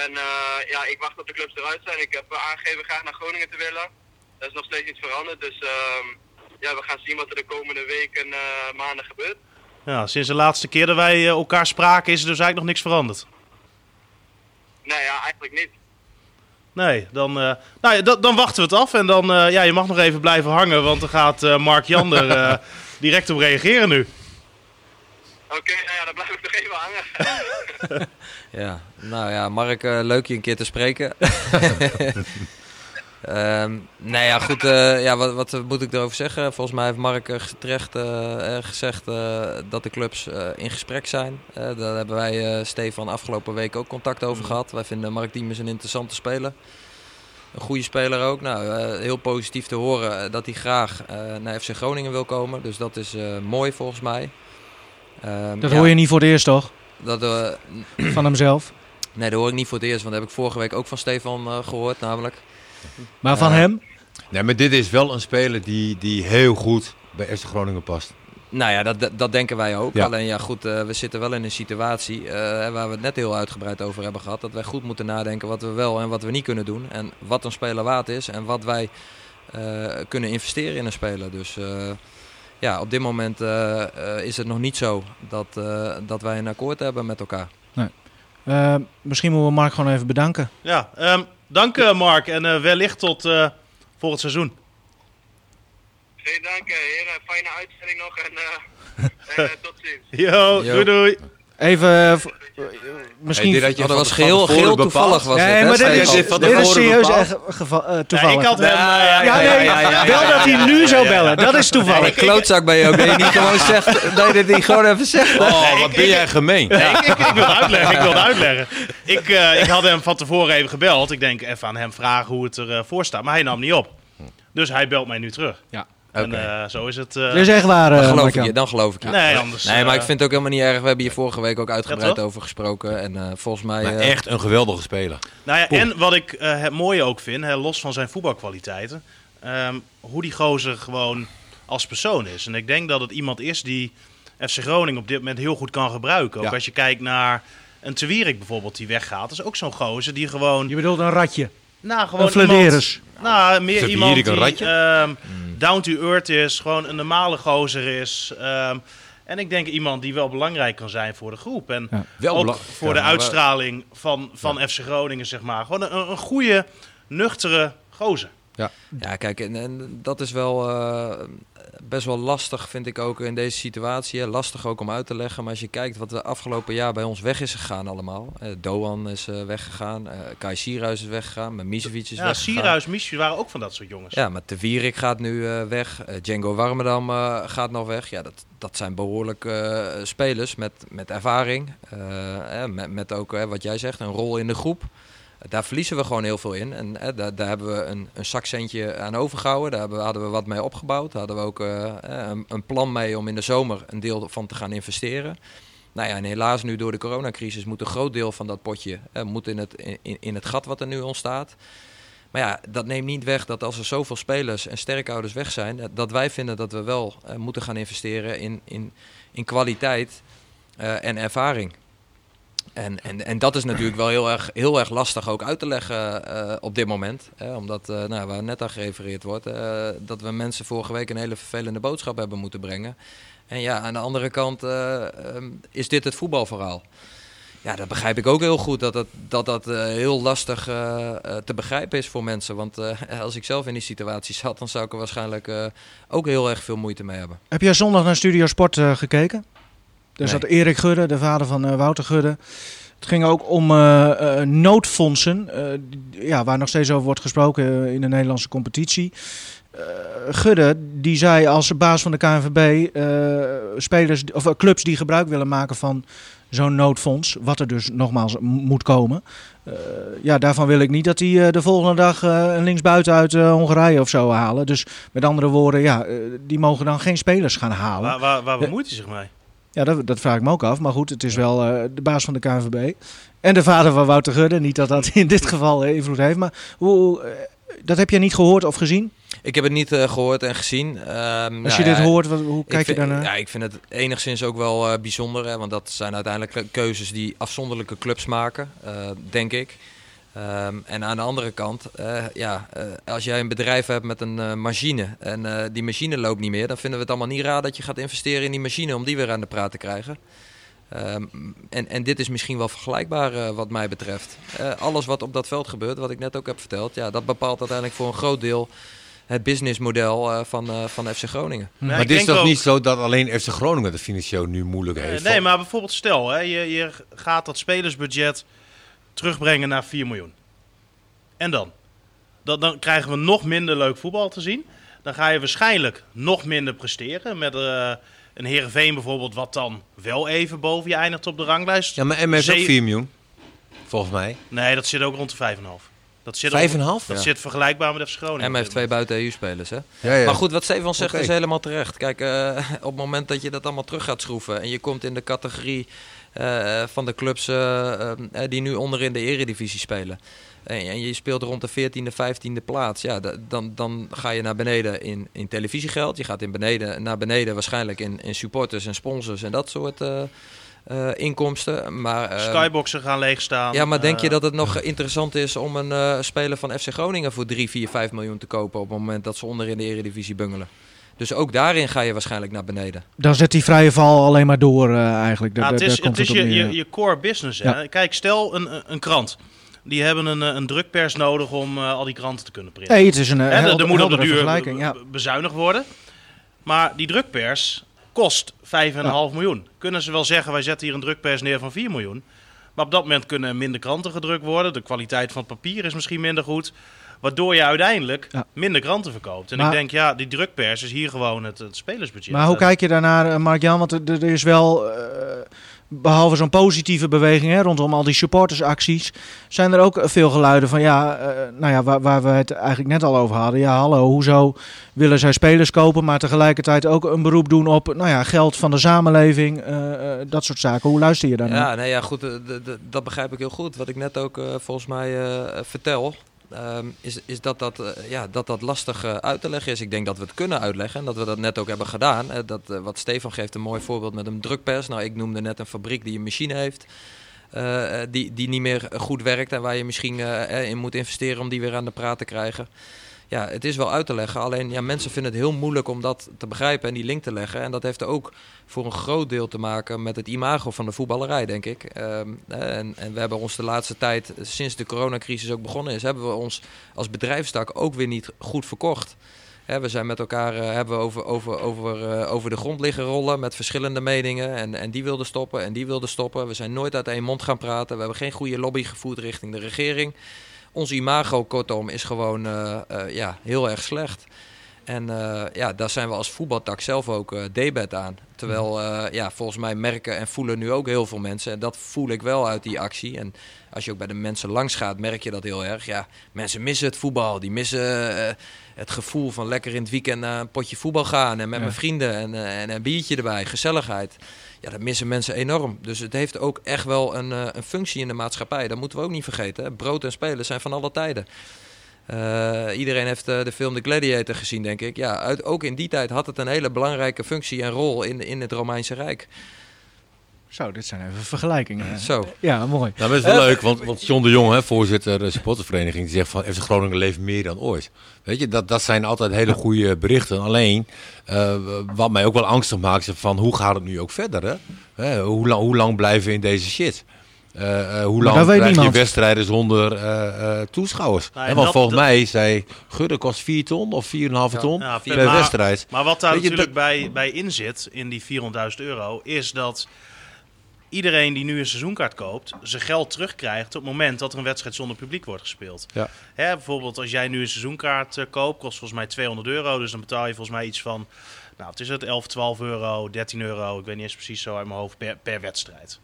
En eh, ja, ik wacht tot de clubs eruit zijn. Ik heb aangegeven graag naar Groningen te willen. Dat is nog steeds niet veranderd. Dus ehm, ja, we gaan zien wat er de komende weken en eh, maanden gebeurt. Ja, sinds de laatste keer dat wij eh, elkaar spraken is er dus eigenlijk nog niks veranderd. Nee, ja, eigenlijk niet. Nee, dan, nou ja, dan, dan wachten we het af. En dan, ja, je mag nog even blijven hangen, want dan gaat Mark Jan er eh, direct op reageren nu. Oké, nou ja, dan blijf ik nog even hangen. Ja, nou ja, Mark, eh, leuk je een keer te spreken. Ehm nou ja, goed, eh, ja, wat, wat moet ik erover zeggen? Volgens mij heeft Mark eh, terecht gezegd eh, dat de clubs eh, in gesprek zijn. Daar hebben wij, eh, Stefan, afgelopen week ook contact over gehad. Wij vinden Mark Diemers een interessante speler. Een goede speler ook. Nou, eh, heel positief te horen dat hij graag eh, naar FC Groningen wil komen. Dus dat is eh, mooi volgens mij. Ehm, Dat ja, hoor je niet voor het eerst toch? Dat, eh, Van hemzelf. Nee, dat hoor ik niet voor het eerst, want dat heb ik vorige week ook van Stefan eh, gehoord, namelijk. Maar van Ja. hem? Nee, maar dit is wel een speler die, die heel goed bij FC Groningen past. Nou ja, dat, dat, denken wij ook. Ja. Alleen ja, goed, eh, we zitten wel in een situatie eh, waar we het net heel uitgebreid over hebben gehad. Dat wij goed moeten nadenken wat we wel en wat we niet kunnen doen. En wat een speler waard is en wat wij eh, kunnen investeren in een speler. Dus eh, ja, op dit moment eh, eh, is het nog niet zo dat, eh, dat wij een akkoord hebben met elkaar. Eh, misschien moeten we Mark gewoon even bedanken. Ja, ehm, dank eh, Mark en eh, wellicht tot eh volgend seizoen. Geen dank, heren. Fijne uitzending nog en, eh, en eh, tot ziens. Yo, Yo. doei doei. Even, eh, eh, misschien... Hey, Oh, dat was geheel, geheel toevallig was nee, maar dit is, dit is serieus echt geval, eh, Ja, toevallig. ik had hem... eh, Ja, nee, wel dat hij nu zou bellen. Dat is toevallig. Een klootzak ben je ook. Dat je niet gewoon zegt, dat je dit niet gewoon even zegt. Oh, wat ben jij gemeen. Ik, ik, ik wil het uitleggen. Ik wil het uitleggen. Ik, eh, ik had hem van tevoren even gebeld. Ik denk even aan hem vragen hoe het ervoor voor staat. Maar hij nam niet op. Dus hij belt mij nu terug. Ja. En eh, zo is het. eh, Dit is echt waar, eh, Dan geloof ik je, dan geloof ik je. nee, anders. Nee, maar eh, ik vind het ook helemaal niet erg. We hebben hier vorige week ook uitgebreid over gesproken. En eh, volgens mij... Maar eh, echt een geweldige speler. Nou ja, en wat ik eh, het mooie ook vind, hè, los van zijn voetbalkwaliteiten, ehm, hoe die gozer gewoon als persoon is. En ik denk dat het iemand is die FC Groningen op dit moment heel goed kan gebruiken. Ook Ja. als je kijkt naar een Te Wierik bijvoorbeeld die weggaat. Dat is ook zo'n gozer die gewoon... Je bedoelt een ratje. Nou, gewoon Een iemand- Nou, meer iemand hier die een ratje? ehm, down to earth is, gewoon een normale gozer is. ehm, en ik denk iemand die wel belangrijk kan zijn voor de groep. En Ja. Wel ook voor ja, de uitstraling van, van FC Groningen, zeg maar. Gewoon een, een goede, nuchtere gozer. Ja, kijk, en, en dat is wel eh, best wel lastig, vind ik ook in deze situatie. Hè. Lastig ook om uit te leggen. Maar als je kijkt wat de afgelopen jaar bij ons weg is gegaan allemaal. Doan is eh, weggegaan, eh Kai Sierhuis is weggegaan, Mimicevic is Ja, weggegaan. Sierhuis, Miesje waren ook van dat soort jongens. Ja, maar De Wierik gaat nu eh, weg. Django Warmerdam gaat nog weg. Ja, dat, dat zijn behoorlijk eh, spelers met, met ervaring. Met, met ook, wat jij zegt, een rol in de groep. Daar verliezen we gewoon heel veel in. En eh, daar, daar hebben we een, een zakcentje aan overgehouden. Daar hadden we wat mee opgebouwd. Daar hadden we ook eh, eh, een, een plan mee om in de zomer een deel van te gaan investeren. Nou ja, en helaas nu door de coronacrisis moet een groot deel van dat potje moet in, het, in, in het gat wat er nu ontstaat. Maar ja, dat neemt niet weg dat als er zoveel spelers en sterkhouders weg zijn, dat- wij vinden dat we wel moeten gaan investeren in, in, in kwaliteit en ervaring. En, en, en dat is natuurlijk wel heel erg, heel erg lastig ook uit te leggen eh, op dit moment. Hè, omdat, eh, nou, waar net aan gerefereerd wordt, eh, dat we mensen vorige week een hele vervelende boodschap hebben moeten brengen. En ja, aan de andere kant eh, ehm, is dit het voetbalverhaal. Ja, dat begrijp ik ook heel goed, dat dat, dat, dat heel lastig te begrijpen is voor mensen. Want als ik zelf in die situatie zat, dan zou ik er waarschijnlijk ook heel erg veel moeite mee hebben. Heb jij zondag naar Studio Sport gekeken? Daar Nee. zat Erik Gudde, de vader van eh, Wouter Gudde. Het ging ook om eh, eh, noodfondsen, ja, waar nog steeds over wordt gesproken in de Nederlandse competitie. Gudde die zei als baas van de KNVB spelers of clubs die gebruik willen maken van zo'n noodfonds, wat er dus nogmaals moet komen. ja, daarvan wil ik niet dat die de volgende dag een linksbuiten uit Hongarije of zo halen. Dus met andere woorden, ja, die mogen dan geen spelers gaan halen. Waar, waar, waar bemoeit hij zich mee? Ja, dat, dat vraag ik me ook af. Maar goed, het is wel eh, de baas van de KNVB. En de vader van Wouter Gudde. Niet dat dat in dit geval eh, invloed heeft. Maar hoe, eh, dat heb jij niet gehoord of gezien? Ik heb het niet eh, gehoord en gezien. Ehm, Als nou je dit ja, hoort, wat, hoe kijk je daarnaar? Ja, ik vind het enigszins ook wel bijzonder. Hè, want dat zijn uiteindelijk ke- keuzes die afzonderlijke clubs maken, denk ik. Ehm, en aan de andere kant, eh, ja, eh, als jij een bedrijf hebt met een eh, machine en eh, die machine loopt niet meer, dan vinden we het allemaal niet raar dat je gaat investeren in die machine om die weer aan de praat te krijgen. Ehm, en, en dit is misschien wel vergelijkbaar eh, wat mij betreft. Eh, alles wat op dat veld gebeurt, wat ik net ook heb verteld, ja, dat bepaalt uiteindelijk voor een groot deel het businessmodel eh, van, eh, van FC Groningen. Ja, Maar het is toch ook- niet zo dat alleen FC Groningen het financieel nu moeilijk heeft? nee, maar bijvoorbeeld stel, hè, je, je gaat dat spelersbudget terugbrengen naar 4 miljoen. En dan? dan? Dan krijgen we nog minder leuk voetbal te zien. Dan ga je waarschijnlijk nog minder presteren. Met eh, een Heerenveen bijvoorbeeld, wat dan wel even boven je eindigt op de ranglijst. Ja, maar MS ook Zee- 4 miljoen. Volgens mij. Nee, dat zit ook rond de 5,5. Dat zit, Vijf ook- en een half? dat Ja. zit vergelijkbaar met FC Groningen. En heeft twee buiten EU-spelers, hè? Ja, ja. Maar goed, wat Stefan zegt is helemaal terecht. Kijk, eh, op het moment dat je dat allemaal terug gaat schroeven en je komt in de categorie van de clubs eh, eh, die nu onderin de eredivisie spelen. En, en je speelt rond de 14e, 15e plaats. Ja, da- dan, dan ga je naar beneden in, in televisiegeld. Je gaat in beneden, naar beneden waarschijnlijk in, in supporters en sponsors en dat soort eh, eh, inkomsten. Maar, eh, Skyboxen gaan leegstaan. ja, maar denk je Eh, dat het nog interessant is om een eh, speler van FC Groningen voor 3, 4, 5 miljoen te kopen op het moment dat ze onder in de Eredivisie bungelen? Dus ook daarin ga je waarschijnlijk naar beneden. Dan zet die vrije val alleen maar door eh, eigenlijk. Daar, het is, daar komt het is je, je, je core business. Hè? Ja. Kijk, stel een, een- krant. Die hebben een, eh, een drukpers nodig om eh, al die kranten te kunnen printen. Nee, het is een er- moet op de duur vergelijking. Ja. be- bezuinigd worden. Maar die drukpers kost 5,5 miljoen. Kunnen ze wel zeggen, wij zetten hier een drukpers neer van 4 miljoen. Maar op dat moment kunnen er minder kranten gedrukt worden. De kwaliteit van het papier is misschien minder goed. Waardoor je uiteindelijk Ja. minder kranten verkoopt. En Maar- ik denk, ja, die drukpers is hier gewoon het, het spelersbudget. Maar hoe kijk je daarnaar, eh, Mark-Jan? Want er, er is wel, eh, behalve zo'n positieve beweging hè, rondom al die supportersacties, zijn er ook veel geluiden van, ja, eh, nou ja, waar, waar we het eigenlijk net al over hadden. Ja, hallo, hoezo willen zij spelers kopen, maar tegelijkertijd ook een beroep doen op, nou ja, geld van de samenleving, eh, eh, dat soort zaken. Hoe luister je daarnaar? Ja, nee, ja, goed, dat begrijp ik heel goed. Wat ik net ook volgens mij eh, vertel, ehm, is, is dat, dat, eh, ja, dat dat lastig eh, uit te leggen is. Ik denk dat we het kunnen uitleggen en dat we dat net ook hebben gedaan. Eh, dat, eh, wat Stefan geeft een mooi voorbeeld met een drukpers. Nou, ik noemde net een fabriek die een machine heeft. die, die niet meer goed werkt en waar je misschien in moet investeren om die weer aan de praat te krijgen. Ja, het is wel uit te leggen. Alleen ja, mensen vinden het heel moeilijk om dat te begrijpen en die link te leggen. En dat heeft ook voor een groot deel te maken met het imago van de voetballerij, denk ik. Ehm, en, en we hebben ons de laatste tijd, sinds de coronacrisis ook begonnen is, hebben we ons als bedrijfstak ook weer niet goed verkocht. We zijn met elkaar eh, hebben over, over, over, eh, over de grond liggen rollen met verschillende meningen. En, en die wilden stoppen en die wilden stoppen. We zijn nooit uit één mond gaan praten. We hebben geen goede lobby gevoerd richting de regering. Ons imago, kortom, is gewoon eh, eh, ja, heel erg slecht. En eh, ja, daar zijn we als voetbaltak zelf ook uh, debet aan. Terwijl, uh, ja, volgens mij merken en voelen nu ook heel veel mensen. En dat voel ik wel uit die actie. En als je ook bij de mensen langs gaat, merk je dat heel erg. Ja, mensen missen het voetbal. Die missen het gevoel van lekker in het weekend naar een potje voetbal gaan. En met ja. mijn vrienden en, en, een biertje erbij, gezelligheid. Ja, dat missen mensen enorm. Dus het heeft ook echt wel een, een functie in de maatschappij. Dat moeten we ook niet vergeten. Hè. Brood en spelen zijn van alle tijden. Uh, iedereen heeft uh, de film The Gladiator gezien, denk ik. Ja, uit, ook in die tijd had het een hele belangrijke functie en rol in, in het Romeinse Rijk. Zo, dit zijn even vergelijkingen. Zo. Ja, mooi. Nou, dat is wel uh, leuk, want, want John de Jong, hè, voorzitter de supportervereniging, die zegt van FC Groningen leeft meer dan ooit. Weet je, dat, dat zijn altijd hele goede berichten. Alleen, wat mij ook wel angstig maakt, is van hoe gaat het nu ook verder? Hè? Hè, hoe, lang, hoe lang blijven we in deze shit? Uh, uh, hoe lang krijg je wedstrijden zonder uh, toeschouwers? Nou, en want dat, volgens dat, mij zei Gudde kost 4 ton of 4,5 ja, ton ja, per maar, wedstrijd. Maar wat daar Weet natuurlijk je, bij, bij in zit, in die 400.000 euro, is dat iedereen die nu een seizoenkaart koopt, zijn geld terugkrijgt op het moment dat er een wedstrijd zonder publiek wordt gespeeld. Ja. Hè, bijvoorbeeld als jij nu een seizoenkaart uh, koopt, kost volgens mij 200 euro. Dus dan betaal je volgens mij iets van, nou het is het, 11, 12 euro, 13 euro, ik weet niet eens precies zo uit mijn hoofd, per, per wedstrijd.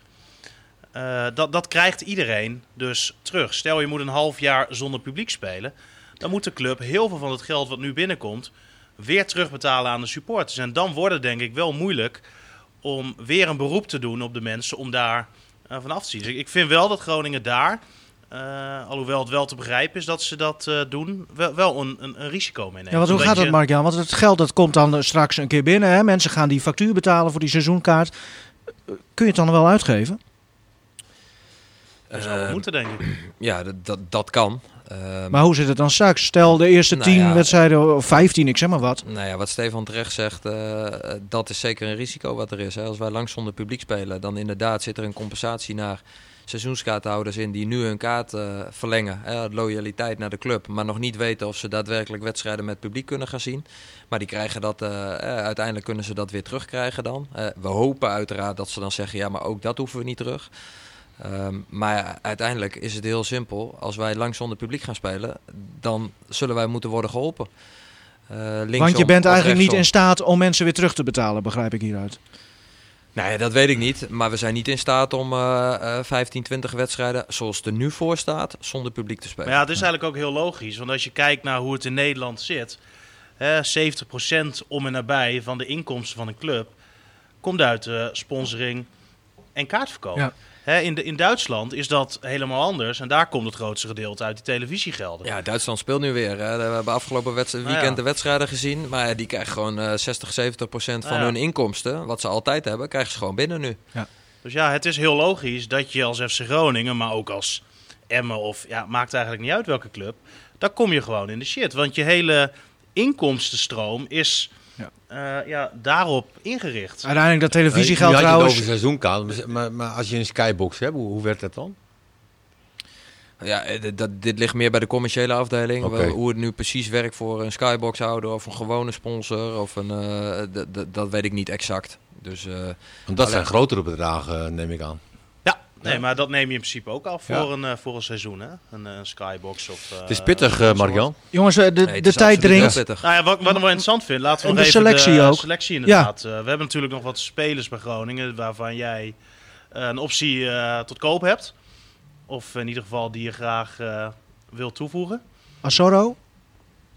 Uh, dat, dat krijgt iedereen dus terug. Stel je moet een half jaar zonder publiek spelen. Dan moet de club heel veel van het geld wat nu binnenkomt weer terugbetalen aan de supporters. En dan wordt het denk ik wel moeilijk om weer een beroep te doen op de mensen om daar uh, van af te zien. Dus ik vind wel dat Groningen daar, uh, alhoewel het wel te begrijpen is dat ze dat uh, doen, wel, wel een, een, een, risico meenemen. Ja, want hoe gaat dat, Mark-Jan? Want het geld dat komt dan straks een keer binnen. Hè? Mensen gaan die factuur betalen voor die seizoenkaart. Kun je het dan wel uitgeven? Dat zou moeten, denk ik. Ja, dat, dat, dat kan. Uh, maar hoe zit het dan straks? Stel de eerste nou tien ja, wedstrijden, of vijftien, ik zeg maar wat. Nou ja, wat Stefan terecht zegt, uh, dat is zeker een risico wat er is. Hè. Als wij lang zonder publiek spelen, dan inderdaad zit er een compensatie naar seizoenskaarthouders in die nu hun kaart uh, verlengen. Hè, loyaliteit naar de club, maar nog niet weten of ze daadwerkelijk wedstrijden met publiek kunnen gaan zien. Maar die krijgen dat, uiteindelijk kunnen ze dat weer terugkrijgen dan. we hopen uiteraard dat ze dan zeggen, ja, maar ook dat hoeven we niet terug. Um, maar uiteindelijk is het heel simpel. Als wij lang zonder publiek gaan spelen, dan zullen wij moeten worden geholpen. Uh, Want je bent eigenlijk niet in staat om mensen weer terug te betalen, begrijp ik hieruit. Nee, dat weet ik niet. Maar we zijn niet in staat om uh, uh, 15, 20 wedstrijden, zoals het er nu voor staat, zonder publiek te spelen. Maar ja, het is eigenlijk ook heel logisch. Want als je kijkt naar hoe het in Nederland zit, hè, 70% om en nabij van de inkomsten van een club komt uit uh, sponsoring en kaartverkoop. Ja. Hè, in, de, in Duitsland is dat helemaal anders. En daar komt het grootste gedeelte uit die televisiegelden. Ja, Duitsland speelt nu weer. Hè. We hebben afgelopen weekend nou ja. de wedstrijden gezien. Maar die krijgen gewoon uh, 60, 70 procent van nou ja. hun inkomsten. Wat ze altijd hebben, krijgen ze gewoon binnen nu. Ja. Dus ja, het is heel logisch dat je als FC Groningen, maar ook als Emmen of... Ja, maakt eigenlijk niet uit welke club. Dan kom je gewoon in de shit. Want je hele inkomstenstroom is ja. Uh, ja, daarop ingericht. Uiteindelijk dat televisiegeld uh, trouwens... over seizoenkaart, maar, maar als je een skybox hebt, hoe, hoe werkt dat dan? Ja, dat, dit ligt meer bij de commerciële afdeling. Okay. Hoe het nu precies werkt voor een skybox-houder of een gewone sponsor. Of een, uh, dat weet ik niet exact. Dus, uh, Want dat alleen... zijn grotere bedragen, neem ik aan. Nee, ja. maar dat neem je in principe ook af voor, ja. een, uh, voor een seizoen, hè? Een, een skybox of... Uh, het is pittig, uh, Marjan. Jongens, de, nee, de tijd dringt. Nou ja, wat, wat ik wel interessant vind, laten we en nog de even selectie de ook. selectie inderdaad. Ja. we hebben natuurlijk nog wat spelers bij Groningen, waarvan jij een optie tot koop hebt. Of in ieder geval die je graag wilt toevoegen. Asoro?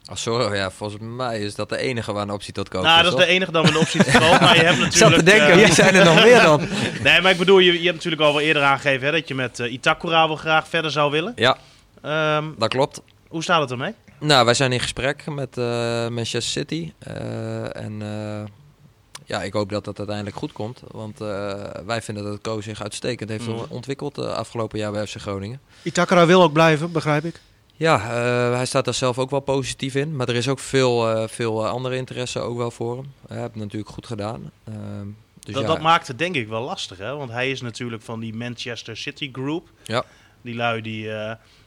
Assoro, ja, volgens mij is dat de enige waar een optie tot koop nou, is. dat is de enige dan met een optie tot koop. maar je hebt natuurlijk... Ik zat te denken, wie uh, zijn er nog meer dan? nee, maar ik bedoel, je, je hebt natuurlijk al wel eerder aangegeven hè, dat je met uh, Itakura wel graag verder zou willen. Ja, um, dat klopt. Hoe staat het ermee? Nou, wij zijn in gesprek met uh, Manchester City. en ja, ik hoop dat dat uiteindelijk goed komt. Want eh, wij vinden dat Ko zich uitstekend heeft Mhm. ontwikkeld uh, afgelopen jaar bij FC Groningen. Itakara wil ook blijven, begrijp ik. Ja, uh, hij staat daar zelf ook wel positief in. Maar er is ook veel, uh, veel andere interesse ook wel voor hem. Hij heeft het natuurlijk goed gedaan. Uh, dus dat, ja. dat maakt het denk ik wel lastig, hè? Want hij is natuurlijk van die Manchester City Group. Ja. Die lui die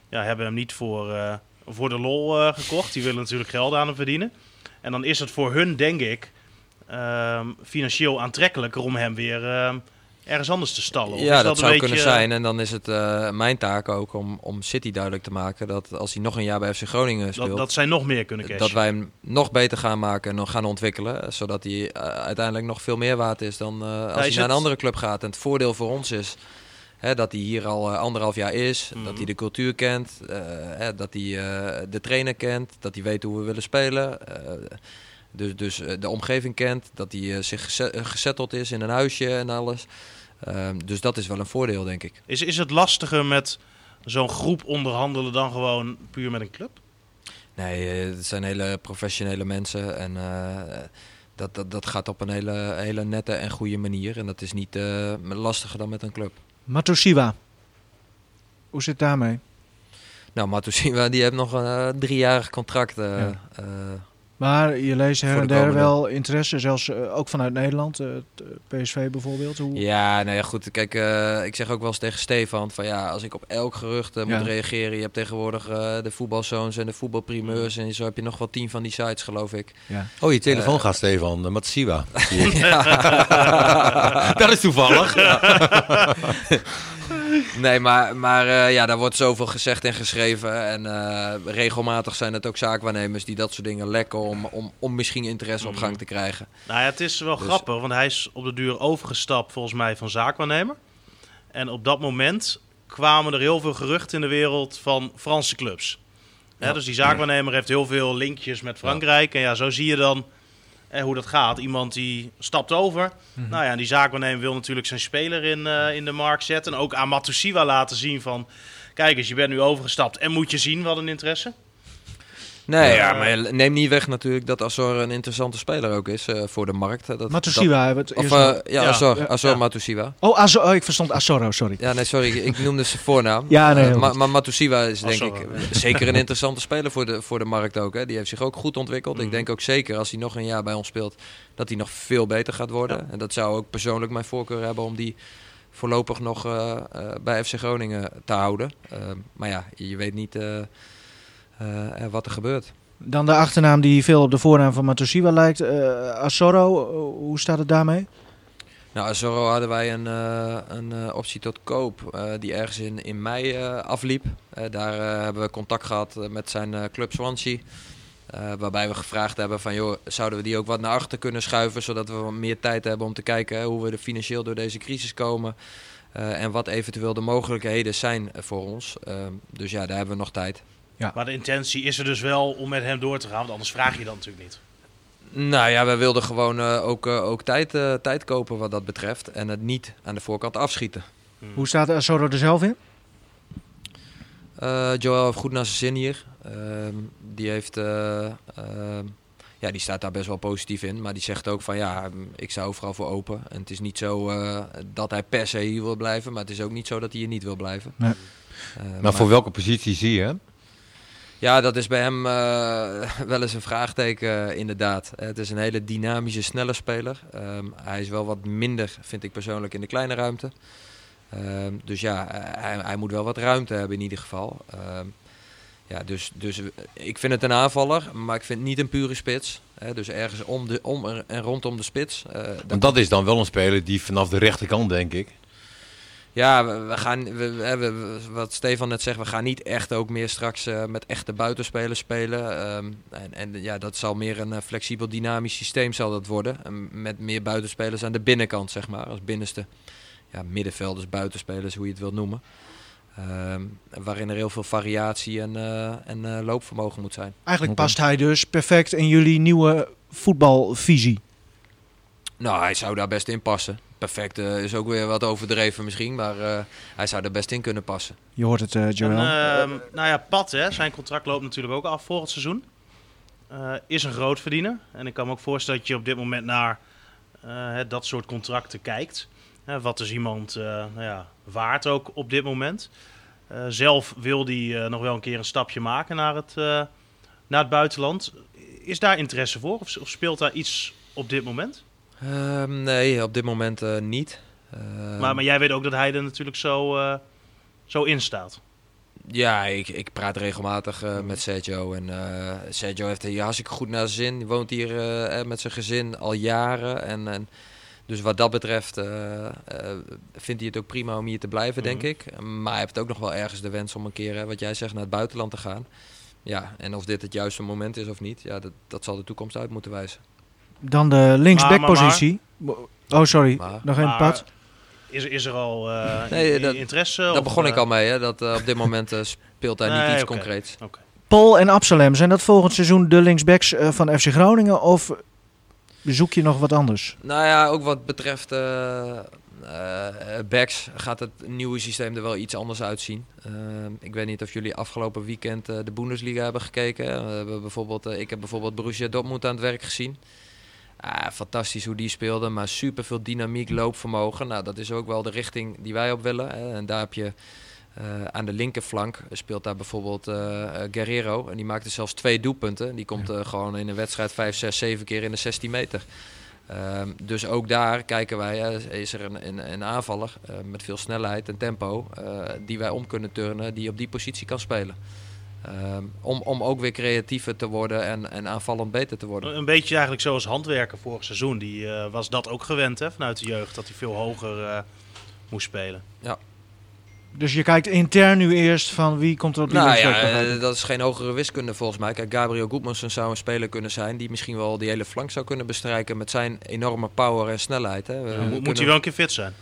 ja, hebben hem niet voor, voor de lol gekocht. Die willen natuurlijk geld aan hem verdienen. En dan is het voor hun, denk ik, um, financieel aantrekkelijker om hem weer um, ergens anders te stallen. Of Ja, dat, een zou beetje- kunnen zijn. En dan is het eh, mijn taak ook om, om City duidelijk te maken dat als hij nog een jaar bij FC Groningen speelt, Dat, dat zij nog meer kunnen cashen. dat wij hem nog beter gaan maken en nog gaan ontwikkelen. Zodat hij eh, uiteindelijk nog veel meer waard is dan eh, als hij is naar een andere club gaat. En het voordeel voor ons is hè, dat hij hier al anderhalf jaar is. Mhm. Dat hij de cultuur kent. hè, dat hij de trainer kent. Dat hij weet hoe we willen spelen. Dus dus eh, de omgeving kent. Dat hij eh, zich eh, gezetteld is in een huisje en alles. Ehm, dus dat is wel een voordeel, denk ik. Is, is het lastiger met zo'n groep onderhandelen dan gewoon puur met een club? Nee, eh, het zijn hele professionele mensen en eh, dat, dat, dat gaat op een hele, hele nette en goede manier. En dat is niet eh, lastiger dan met een club. Matosiwa. Hoe zit het daarmee? Nou, Matusiwa die heeft nog een driejarig contract. eh, Ja. Eh, Maar je leest her Voor en de der wel interesse, zelfs eh, ook vanuit Nederland. eh, t- PSV bijvoorbeeld. Hoe... ja, nou ja, goed. Kijk, eh, ik zeg ook wel eens tegen Stefan van ja, als ik op elk gerucht eh, moet Ja. reageren. Je hebt tegenwoordig eh, de voetbalzoons en de voetbalprimeurs. En zo heb je nog wel tien van die sites, geloof ik. Ja. Oh, je telefoon Eh. gaat, Stefan. De Matsiwa. Ja. dat is toevallig. Nee, maar, maar eh, ja, daar wordt zoveel gezegd en geschreven. En eh, regelmatig zijn het ook zaakwaarnemers die dat soort dingen lekken om, om, om misschien interesse op gang te krijgen. Nou ja, het is wel Dus- grappig, want hij is op de duur overgestapt volgens mij van zaakwaarnemer. En op dat moment kwamen er heel veel geruchten in de wereld van Franse clubs. Dus die zaakwaarnemer heeft heel veel linkjes met Frankrijk. En ja, zo zie je dan eh, hoe dat gaat. Iemand die stapt over. Nou ja, en die zaakwaarnemer wil natuurlijk zijn speler in, eh, in de markt zetten. En ook aan Matusiwa laten zien van... Kijk eens, je bent nu overgestapt en moet je zien wat een interesse. Nee, ja, maar neem niet weg natuurlijk dat Azor een interessante speler ook is eh, voor de markt. Dat, Matosiwa hebben we het Of eh, ja, Ja. Azor. Azor Ja. Matusiwa. Oh, Azo oh, ik verstond Azorro, sorry. Ja, nee, sorry, ik noemde zijn voornaam. Ja, nee, Eh, maar, maar Matusiwa is denk Azor, ik zeker een interessante speler voor de, voor de markt ook. Hè. Die heeft zich ook goed ontwikkeld. Ik denk ook zeker als hij nog een jaar bij ons speelt, dat hij nog veel beter gaat worden. Ja. En dat zou ook persoonlijk mijn voorkeur hebben om die voorlopig nog eh, eh, bij FC Groningen te houden. Maar ja, je weet niet eh, eh, wat er gebeurt. Dan de achternaam die veel op de voornaam van Matosiwa lijkt. eh Azorro, eh, hoe staat het daarmee? Nou, Azorro hadden wij een, een optie tot koop die ergens in, in mei afliep. Daar hebben we contact gehad eh, met zijn club Swansea. Waarbij we gevraagd hebben van, joh, zouden we die ook wat naar achter kunnen schuiven... zodat we wat meer tijd hebben om te kijken hè, hoe we er financieel door deze crisis komen... en wat eventueel de mogelijkheden zijn voor ons. Eh, dus ja, daar hebben we nog tijd. Maar de intentie is er dus wel om met hem door te gaan. Want anders vraag je dat natuurlijk niet. Nou ja, we wilden gewoon eh, ook, eh, ook tijd, eh, tijd kopen wat dat betreft... en het niet aan de voorkant afschieten. Hoe staat Azorro er zelf in? Eh, Joel heeft goed naar zijn zin hier. Ehm, die, heeft, eh, ehm, ja, die staat daar best wel positief in. Maar die zegt ook van ja, mm, ik sta overal voor open. En het is niet zo eh, dat hij per se hier wil blijven. Maar het is ook niet zo dat hij hier niet wil blijven. Nee. Eh, Maar voor welke positie zie je hem? Ja, dat is bij hem eh, wel eens een vraagteken, eh, inderdaad. Eh, Het is een hele dynamische, snelle speler. Ehm, hij is wel wat minder, vind ik persoonlijk, in de kleine ruimte. Ehm, dus ja, hij, hij moet wel wat ruimte hebben in ieder geval. Ehm, ja, dus, dus ik vind het een aanvaller, maar ik vind het niet een pure spits. Hè, dus ergens om, de, om en rondom de spits. Want dat is dan wel een speler die vanaf de rechterkant, denk ik. Ja, we, we gaan, we, we, we- wat Stefan net zegt, we gaan niet echt ook meer straks eh, met echte buitenspelers spelen. Ehm, en, en ja, dat zal meer een eh, flexibel dynamisch systeem zal dat worden. En met meer buitenspelers aan de binnenkant, zeg maar, als binnenste. Ja, middenvelders, buitenspelers, hoe je het wilt noemen. Ehm, waarin er heel veel variatie en, eh, en eh, loopvermogen moet zijn. Eigenlijk past hij dus perfect in jullie nieuwe voetbalvisie. Nou, hij zou daar best in passen. Perfect eh, is ook weer wat overdreven misschien, maar eh, hij zou er best in kunnen passen. Je hoort het, eh Joel. En, ehm, nou ja, Pat, hè, zijn contract loopt natuurlijk ook af volgend seizoen. Eh, is een grootverdiener. En ik kan me ook voorstellen dat je op dit moment naar eh, dat soort contracten kijkt. Hè, wat is iemand eh, nou ja, waard ook op dit moment? Eh, zelf wil hij eh, nog wel een keer een stapje maken naar het, eh, naar het buitenland. Is daar interesse voor of, of speelt daar iets op dit moment? Ehm, nee, op dit moment eh, niet. Ehm, maar, maar jij weet ook dat hij er natuurlijk zo, eh, zo in staat. Ja, ik, ik praat regelmatig eh, met Sergio. En Sergio heeft er hier hartstikke goed naar zijn zin. Die woont hier met zijn gezin al jaren. En, en dus wat dat betreft vindt hij het ook prima om hier te blijven, denk Mhm. ik. Maar hij heeft ook nog wel ergens de wens om een keer, hè, wat jij zegt, naar het buitenland te gaan. Ja, en of dit het juiste moment is of niet, ja, dat, dat zal de toekomst uit moeten wijzen. Dan de linksbackpositie. Oh, sorry. Maar- Nog een pad. Is, is er al eh, Nee, dat- interesse? Daar begon ik eh, al mee, hè, dat eh, op dit moment eh, speelt hij niet Nee, iets concreets. Pol en Absalem, zijn dat volgend seizoen de linksbacks eh, van FC Groningen? Of zoek je nog wat anders? Nou ja, ook wat betreft eh eh, backs gaat het nieuwe systeem er wel iets anders uitzien. Ik weet niet of jullie afgelopen weekend de Bundesliga hebben gekeken. We hebben bijvoorbeeld, ik heb bijvoorbeeld Borussia Dortmund aan het werk gezien. Ah, fantastisch hoe die speelden, maar super veel dynamiek, loopvermogen. Nou, dat is ook wel de richting die wij op willen. Hè. En daar heb je eh, aan de linkerflank speelt daar bijvoorbeeld eh, eh, Guerrero. En die maakte zelfs twee doelpunten. Die komt gewoon in een wedstrijd 5, 6, 7 keer in de 16 meter. Ehm, dus ook daar kijken wij, is er een, een, een aanvaller met veel snelheid en tempo die wij om kunnen turnen, die op die positie kan spelen. Ehm, om, om ook weer creatiever te worden en, en aanvallend beter te worden. Een beetje eigenlijk zoals handwerker vorig seizoen. Die eh, was dat ook gewend hè, vanuit de jeugd, dat hij veel hoger eh, moest spelen. Dus je kijkt intern nu eerst van wie komt er op die Nou ja, eh, dat is geen hogere wiskunde volgens mij. Kijk, Gabriel Goedmanson zou een speler kunnen zijn die misschien wel die hele flank zou kunnen bestrijken met zijn enorme power en snelheid. Hè. Moet hij wel een keer fit zijn?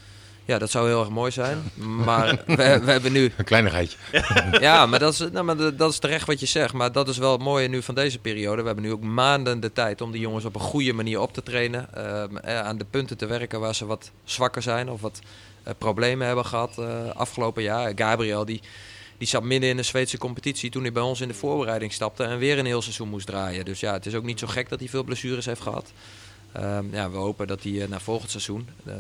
Ja, dat zou heel erg mooi zijn. Maar we, we hebben nu Een kleinigheidje. Ja, maar dat is, nou, maar dat- is terecht wat je zegt. Maar dat is wel het mooie nu van deze periode. We hebben nu ook maanden de tijd om die jongens op een goede manier op te trainen. ehm, eh, aan de punten te werken waar ze wat zwakker zijn of wat eh, problemen hebben gehad eh, afgelopen jaar. Gabriel, die, die zat midden in de Zweedse competitie toen hij bij ons in de voorbereiding stapte en weer een heel seizoen moest draaien. Dus ja, het is ook niet zo gek dat hij veel blessures heeft gehad. Ehm, ja, we hopen dat hij eh, naar volgend seizoen eh,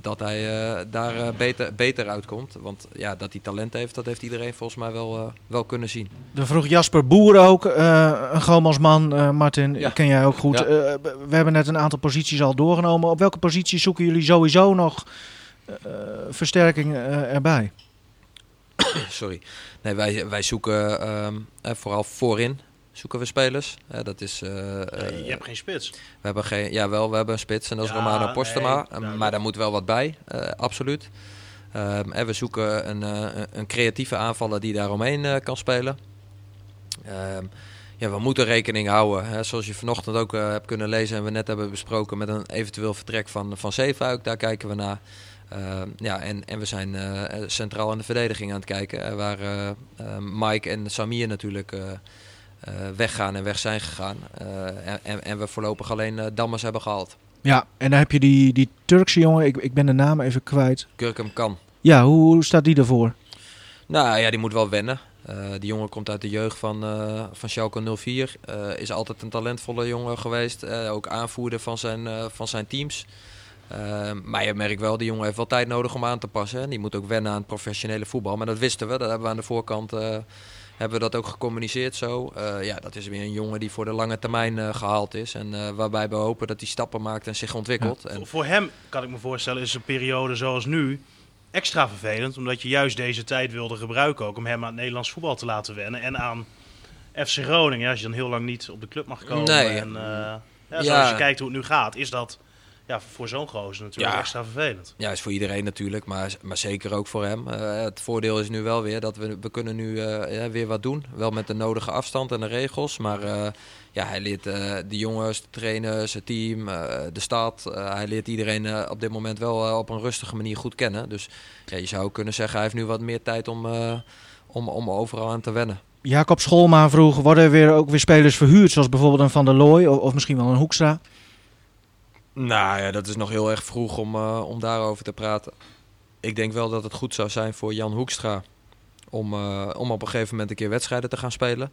dat hij eh, daar beter, beter uitkomt. Want ja, dat hij talent heeft, dat heeft iedereen volgens mij wel, eh, wel kunnen zien. Dan vroeg Jasper Boer ook, eh, een Gomansman, eh Martin, Ja. ken jij ook goed. Ja. Eh, we hebben net een aantal posities al doorgenomen. Op welke positie zoeken jullie sowieso nog eh, versterking erbij? Sorry. Nee, wij, wij zoeken ehm, eh, vooral voorin zoeken we spelers. Dat is, eh, Nee, eh, je hebt geen spits. we hebben geen, ja, wel, we hebben een spits en dat is Ja, Romano Postema. nee, Eh, maar daar moet wel wat bij, absoluut. Ehm, en we zoeken een, een- creatieve aanvaller die daaromheen kan spelen. Ehm, ja, we moeten rekening houden, hè, zoals je vanochtend ook hebt kunnen lezen en we net hebben besproken met een eventueel vertrek van, van Zeefuik. Daar kijken we naar. Ehm, ja, en, en we zijn centraal in de verdediging aan het kijken, waar Mike en Samir natuurlijk weggaan en weg zijn gegaan. Eh, en, en, we voorlopig alleen eh, Dammers hebben gehaald. Ja, en dan heb je die, die Turkse jongen, ik, ik ben de naam even kwijt. Kurkum kan. Ja, hoe, hoe staat die ervoor? Nou ja, die moet wel wennen. Eh, die jongen komt uit de jeugd van, eh van Schalke 04. Eh, is altijd een talentvolle jongen geweest. Eh, ook aanvoerder van zijn, eh, van zijn teams. Eh, maar je merkt wel, die jongen heeft wel tijd nodig om aan te passen. Hè. Die moet ook wennen aan het professionele voetbal. Maar dat wisten we. Dat hebben we aan de voorkant eh, hebben we dat ook gecommuniceerd zo. Eh, ja, dat is weer een jongen die voor de lange termijn eh, gehaald is. En eh, waarbij we hopen dat hij stappen maakt en zich ontwikkelt. En, Voor- hem, kan ik me voorstellen, is een periode zoals nu extra vervelend. Omdat je juist deze tijd wilde gebruiken ook om hem aan het Nederlands voetbal te laten wennen. En aan FC Groningen, ja, als je dan heel lang niet op de club mag komen. Nee. En, ja, zoals Ja. je kijkt hoe het nu gaat, is dat ja, voor zo'n gozer natuurlijk Ja. extra vervelend. Ja, is voor iedereen natuurlijk, maar, maar zeker ook voor hem. Eh, het voordeel is nu wel weer dat we, we kunnen nu eh, ja, weer wat doen. Wel met de nodige afstand en de regels. Maar eh, ja, hij leert eh, de jongens, de trainers, het team, eh, de stad. eh, hij leert iedereen eh, op dit moment wel op een rustige manier goed kennen. Dus ja, je zou kunnen zeggen, hij heeft nu wat meer tijd om, eh, om, om overal aan te wennen. Jacob Scholma vroeg, worden er weer ook weer spelers verhuurd? Zoals bijvoorbeeld een Van der Looy of, of misschien wel een Hoekstra? Nou ja, dat is nog heel erg vroeg om, eh, om daarover te praten. Ik denk wel dat het goed zou zijn voor Jan Hoekstra om, eh, om op een gegeven moment een keer wedstrijden te gaan spelen.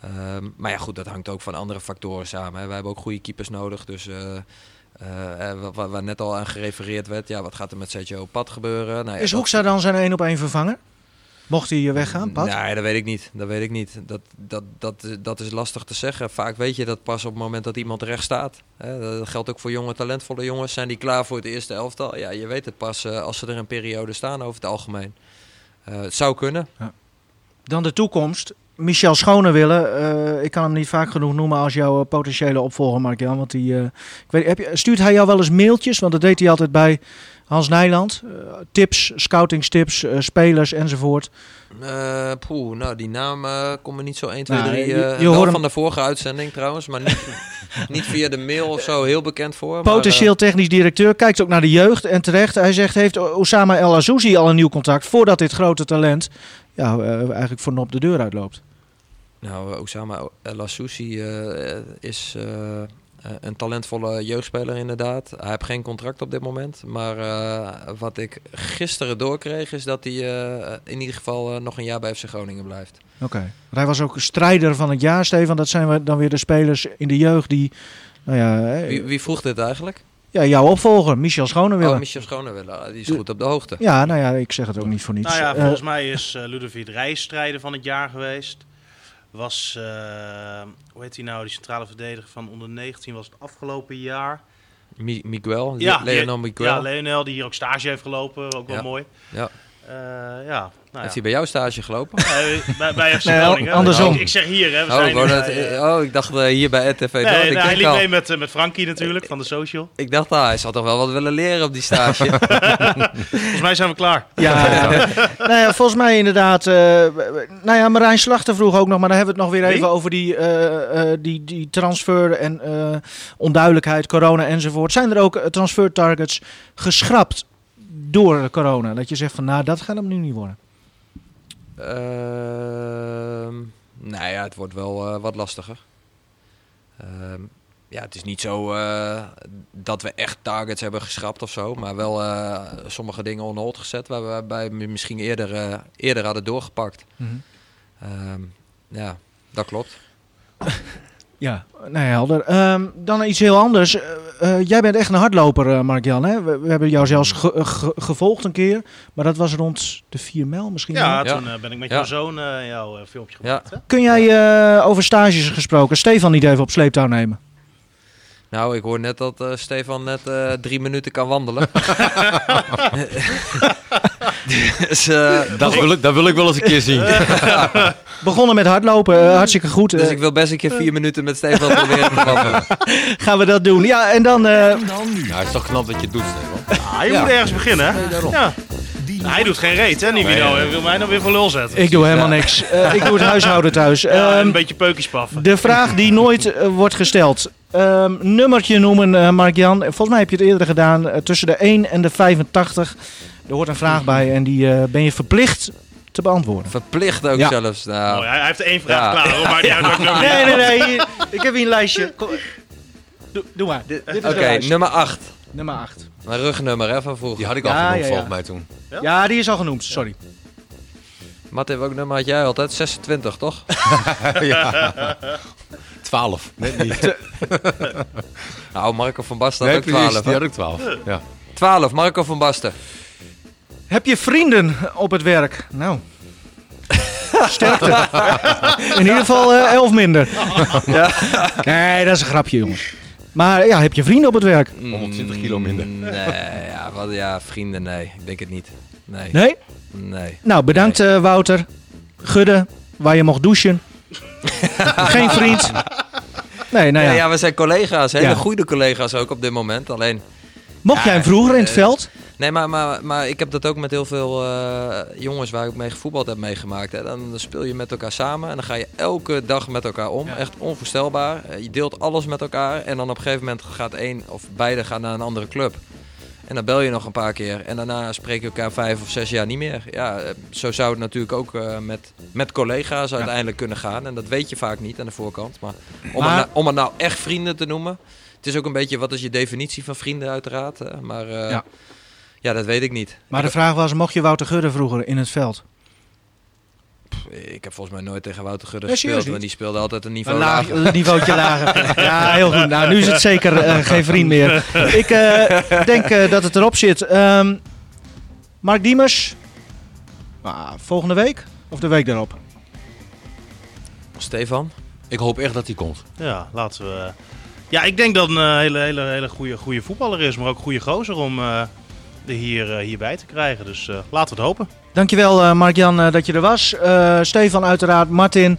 Ehm, maar ja, goed, dat hangt ook van andere factoren samen. Hè. Wij hebben ook goede keepers nodig. Dus wa- waar, net al aan gerefereerd werd. Ja, wat gaat er met Sergio Pat gebeuren? Nou, ja, Is Hoekstra dan zijn één op één vervanger? Mocht hij eh, weggaan, Pat? Nee, dat weet ik niet. Dat weet ik niet. Dat, dat, dat, dat is lastig te zeggen. Vaak weet je dat pas op het moment dat iemand recht staat. Dat geldt ook voor jonge, talentvolle jongens. Zijn die klaar voor het eerste elftal? Ja, je weet het pas eh, als ze er een periode staan over het algemeen. Eh, het zou kunnen. Dan de toekomst. Michel Schonewille, eh ik kan hem niet vaak genoeg noemen als jouw potentiële opvolger, Mark-Jan. Want die, ik weet, heb je, stuurt hij jou wel eens mailtjes? Want dat deed hij altijd bij Hans Nijland. Eh, tips, scoutingstips, eh, spelers enzovoort. Eh poeh, nou, die naam eh komt me niet zo 1, 2, Nou, 3. je- eh, je wel hoort hem- van de vorige uitzending trouwens, maar niet, niet via de mail of zo heel bekend voor. maar, Potentieel technisch directeur, kijkt ook naar de jeugd. En terecht, hij zegt, heeft Osama El Azouzi al een nieuw contact voordat dit grote talent ja, eigenlijk voor Nop de deur uitloopt? nou, Osama El eh, is een talentvolle jeugdspeler inderdaad. Hij heeft geen contract op dit moment. Maar eh, wat ik gisteren doorkreeg is dat hij eh, in ieder geval eh, nog een jaar bij FC Groningen blijft. Oké. Hij was ook strijder van het jaar, Stefan. Dat zijn we dan weer de spelers in de jeugd die, nou ja, Wie, wie vroeg dit eigenlijk? ja jouw opvolger, Michel Schonewille. Oh, Michel Schonewille. Die is goed op de hoogte. Ja, nou ja, ik zeg het ook niet voor niets. Nou ja, Eh, volgens mij is eh Ludovic Reis strijder van het jaar geweest. Was, eh, hoe heet hij nou, die centrale verdediger van onder 19 was het afgelopen jaar. Mi- Miguel, Ja, Leonel Miguel. Ja, Leonel, die hier ook stage heeft gelopen, ook wel Ja. mooi. Ja. Eh, ja, nou Heeft hij bij jou stage gelopen? Nee, bij, bij FC Nee, Groningen. andersom. Ik, ik zeg hier, hè. We Oh, zijn ik oh, ik dacht eh, hier bij RTV nee, nee, Ik, hij liep al, mee met, eh, met Frankie natuurlijk, van de social. ik dacht, ah, hij zal toch wel wat willen leren op die stage. Volgens mij zijn we klaar. Ja, nou ja, volgens mij inderdaad. eh, nou ja, Marijn Slachter vroeg ook nog, maar dan hebben we het nog weer Wie? even over die, eh, eh, die, die transfer en eh, onduidelijkheid, corona enzovoort. Zijn er ook transfer targets geschrapt door corona? Dat je zegt van, nou, dat gaat hem nu niet worden. Ehm nou ja, het wordt wel eh, wat lastiger. Ehm, ja, het is niet zo eh, dat we echt targets hebben geschrapt of zo. Maar wel eh, sommige dingen on hold gezet waar we waarbij we misschien eerder, eerder hadden doorgepakt. Ehm, ja, dat klopt. Ja, nee, helder. Ehm, dan iets heel anders. Eh, eh, jij bent echt een hardloper, eh, Mark-Jan. hè? We, we hebben jou zelfs ge- ge- gevolgd een keer. Maar dat was rond de 4 mijl misschien. Ja, Ja. toen ben ik met Ja. jouw zoon eh, jouw filmpje Ja. gemaakt. hè? Kun jij eh, over stages gesproken Stefan niet even op sleeptouw nemen? Nou, ik hoor net dat eh, Stefan net eh, drie minuten kan wandelen. dus, eh, Dat wil, ik, dat wil ik wel eens een keer zien. Begonnen met hardlopen, eh, hartstikke goed. dus Eh, ik wil best een keer vier minuten met Stefan proberen te wandelen. gaan we dat doen. Ja, en dan... eh, Dan nu. Ja, het is toch knap dat je het doet, Stefan. Ah, je Ja. moet ergens beginnen, hè? Ja. Nou, hij doet geen reet, hè, Nivino? Hij wil mij nou weer voor lul zetten. ik doe helemaal niks. Eh, ik doe het huishouden thuis. Ja, Ehm, een beetje peukjes paffen. de vraag die nooit wordt gesteld. Ehm, nummertje noemen, eh Mark-Jan. Volgens mij heb je het eerder gedaan. tussen de 1 en de 85. Er hoort een vraag bij en die eh, ben je verplicht te beantwoorden. Verplicht ook Ja. zelfs. Nou, Oh, hij, heeft één vraag Ja. klaar, hoor, maar die nummer. Nee, nee, nee. hier- ik heb hier een lijstje. Kom, doe, doe maar. Dit, dit is Oké, de lijst. nummer 8. Nummer 8. Mijn rugnummer hè, van vroeger. Die had ik al Ja, genoemd, ja, ja. volgens mij toen. Ja, die is al genoemd. Sorry. Matt, welk nummer had jij altijd? 26, toch? ja. 12. Nee, niet. Nou, Marco van Basten Nee, had ook precies. 12. Die had ik 12. Ja. 12, Marco van Basten. Heb je vrienden op het werk? Nou. Sterkte. In ieder geval eh, elf minder. Ja. Nee, dat is een grapje, jongens. Maar ja, heb je vrienden op het werk? 120 kilo minder. Mm, Nee, ja, wat, ja, vrienden, nee. Ik denk het niet. Nee. Nee? Nee. Nou, bedankt eh, Wouter. Gudde, waar je mocht douchen. Geen vriend. Nee, nou Ja. ja. ja, we zijn collega's. Hele Ja. goede collega's ook op dit moment. Alleen, Mocht jij hem vroeger in het eh, veld? Nee, maar, maar, maar ik heb dat ook met heel veel eh, jongens waar ik mee gevoetbald heb meegemaakt. Hè. Dan speel je met elkaar samen en dan ga je elke dag met elkaar om. Echt onvoorstelbaar. Eh, Je deelt alles met elkaar en dan op een gegeven moment gaat één of beide gaan naar een andere club. En dan bel je nog een paar keer en daarna spreek je elkaar vijf of zes jaar niet meer. Ja, zo zou het natuurlijk ook eh, met, met collega's uiteindelijk kunnen gaan. En dat weet je vaak niet aan de voorkant. Maar om, Maar- Het, nou, om het nou echt vrienden te noemen. Het is ook een beetje, wat is je definitie van vrienden uiteraard. hè. Maar eh, Ja. ja. dat weet ik niet. Maar de vraag was, mocht je Wouter Gudde vroeger in het veld? Ik heb volgens mij nooit tegen Wouter Gudde gespeeld. Want die speelde altijd een niveau Een laag, lager. een niveautje lager. Ja, heel goed. Nou, nu is het zeker eh, geen vriend meer. Ik eh, denk eh, dat het erop zit. Ehm, Mark Diemers. Ah, volgende week? Of de week daarop? Stefan? Ik hoop echt dat hij komt. Ja, laten we... Ja, ik denk dat een eh, hele, hele, hele goede, goede voetballer is, maar ook een goede gozer om eh, er hier, eh, hierbij te krijgen. Dus eh, laten we het hopen. Dankjewel eh Mark-Jan eh, dat je er was. Eh, Stefan uiteraard, Martin.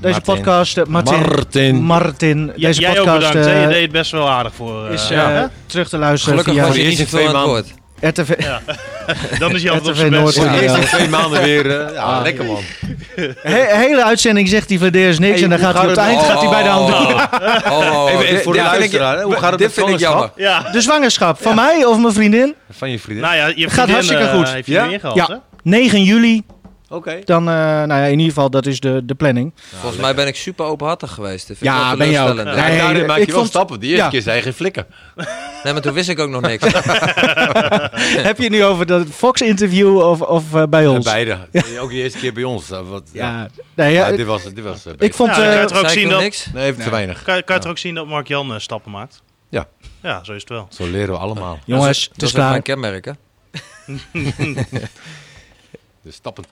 Deze Martin. podcast, Martin. Martin. Martin. Ja, Deze jij ook podcast bedankt. hè. eh, je deed het best wel aardig voor... eh, is ja, terug te luisteren Gelukkig via was je niet aan het woord. RTV. hè. Dan is hij altijd op RTV zijn best. Noord. De Ja. eerste twee maanden weer. eh, ja, Ah. lekker man. He- hele uitzending zegt hij Vladeer is niks Hey, en dan gaat hij op het eind gaat hij bij de hand doen. Oh, oh, Even- even dit- voor de luisteraar. Hoe gaat het Dit met vind ik jammer. Ja. De zwangerschap van mij of mijn vriendin? Van je vriendin. Nou ja, je Gaat hartstikke eh, goed. heeft je Ja? ingehaald, Ja. hè? 9 juli, Oké. dan, eh, nou ja, in ieder geval, dat is de, de planning. Volgens mij ben ik super openhartig geweest. Vind Ja, ben je ook. Ja. Ja, Nee, daarin de- maak ik je wel vond- stappen. Die eerste ja. keer zei geen flikken. Nee, maar toen wist ik ook nog niks. Heb je het nu over dat Fox-interview of, of eh, bij ons? Beide. Ook de eerste keer bij ons. eh, Wat, ja. Ja, nee, ja, Ja, dit was het. Dit was, eh, ik vond... Ja, dan eh, kan je ook zien dat, niks? Nee, even te weinig. kan, je- kan je toch ook zien dat Mark Jan eh, stappen maakt? Ja. Ja, zo is het wel. Zo leren we allemaal. jongens, Dat het is is ook klaar. mijn kenmerk, hè? Dus stappen.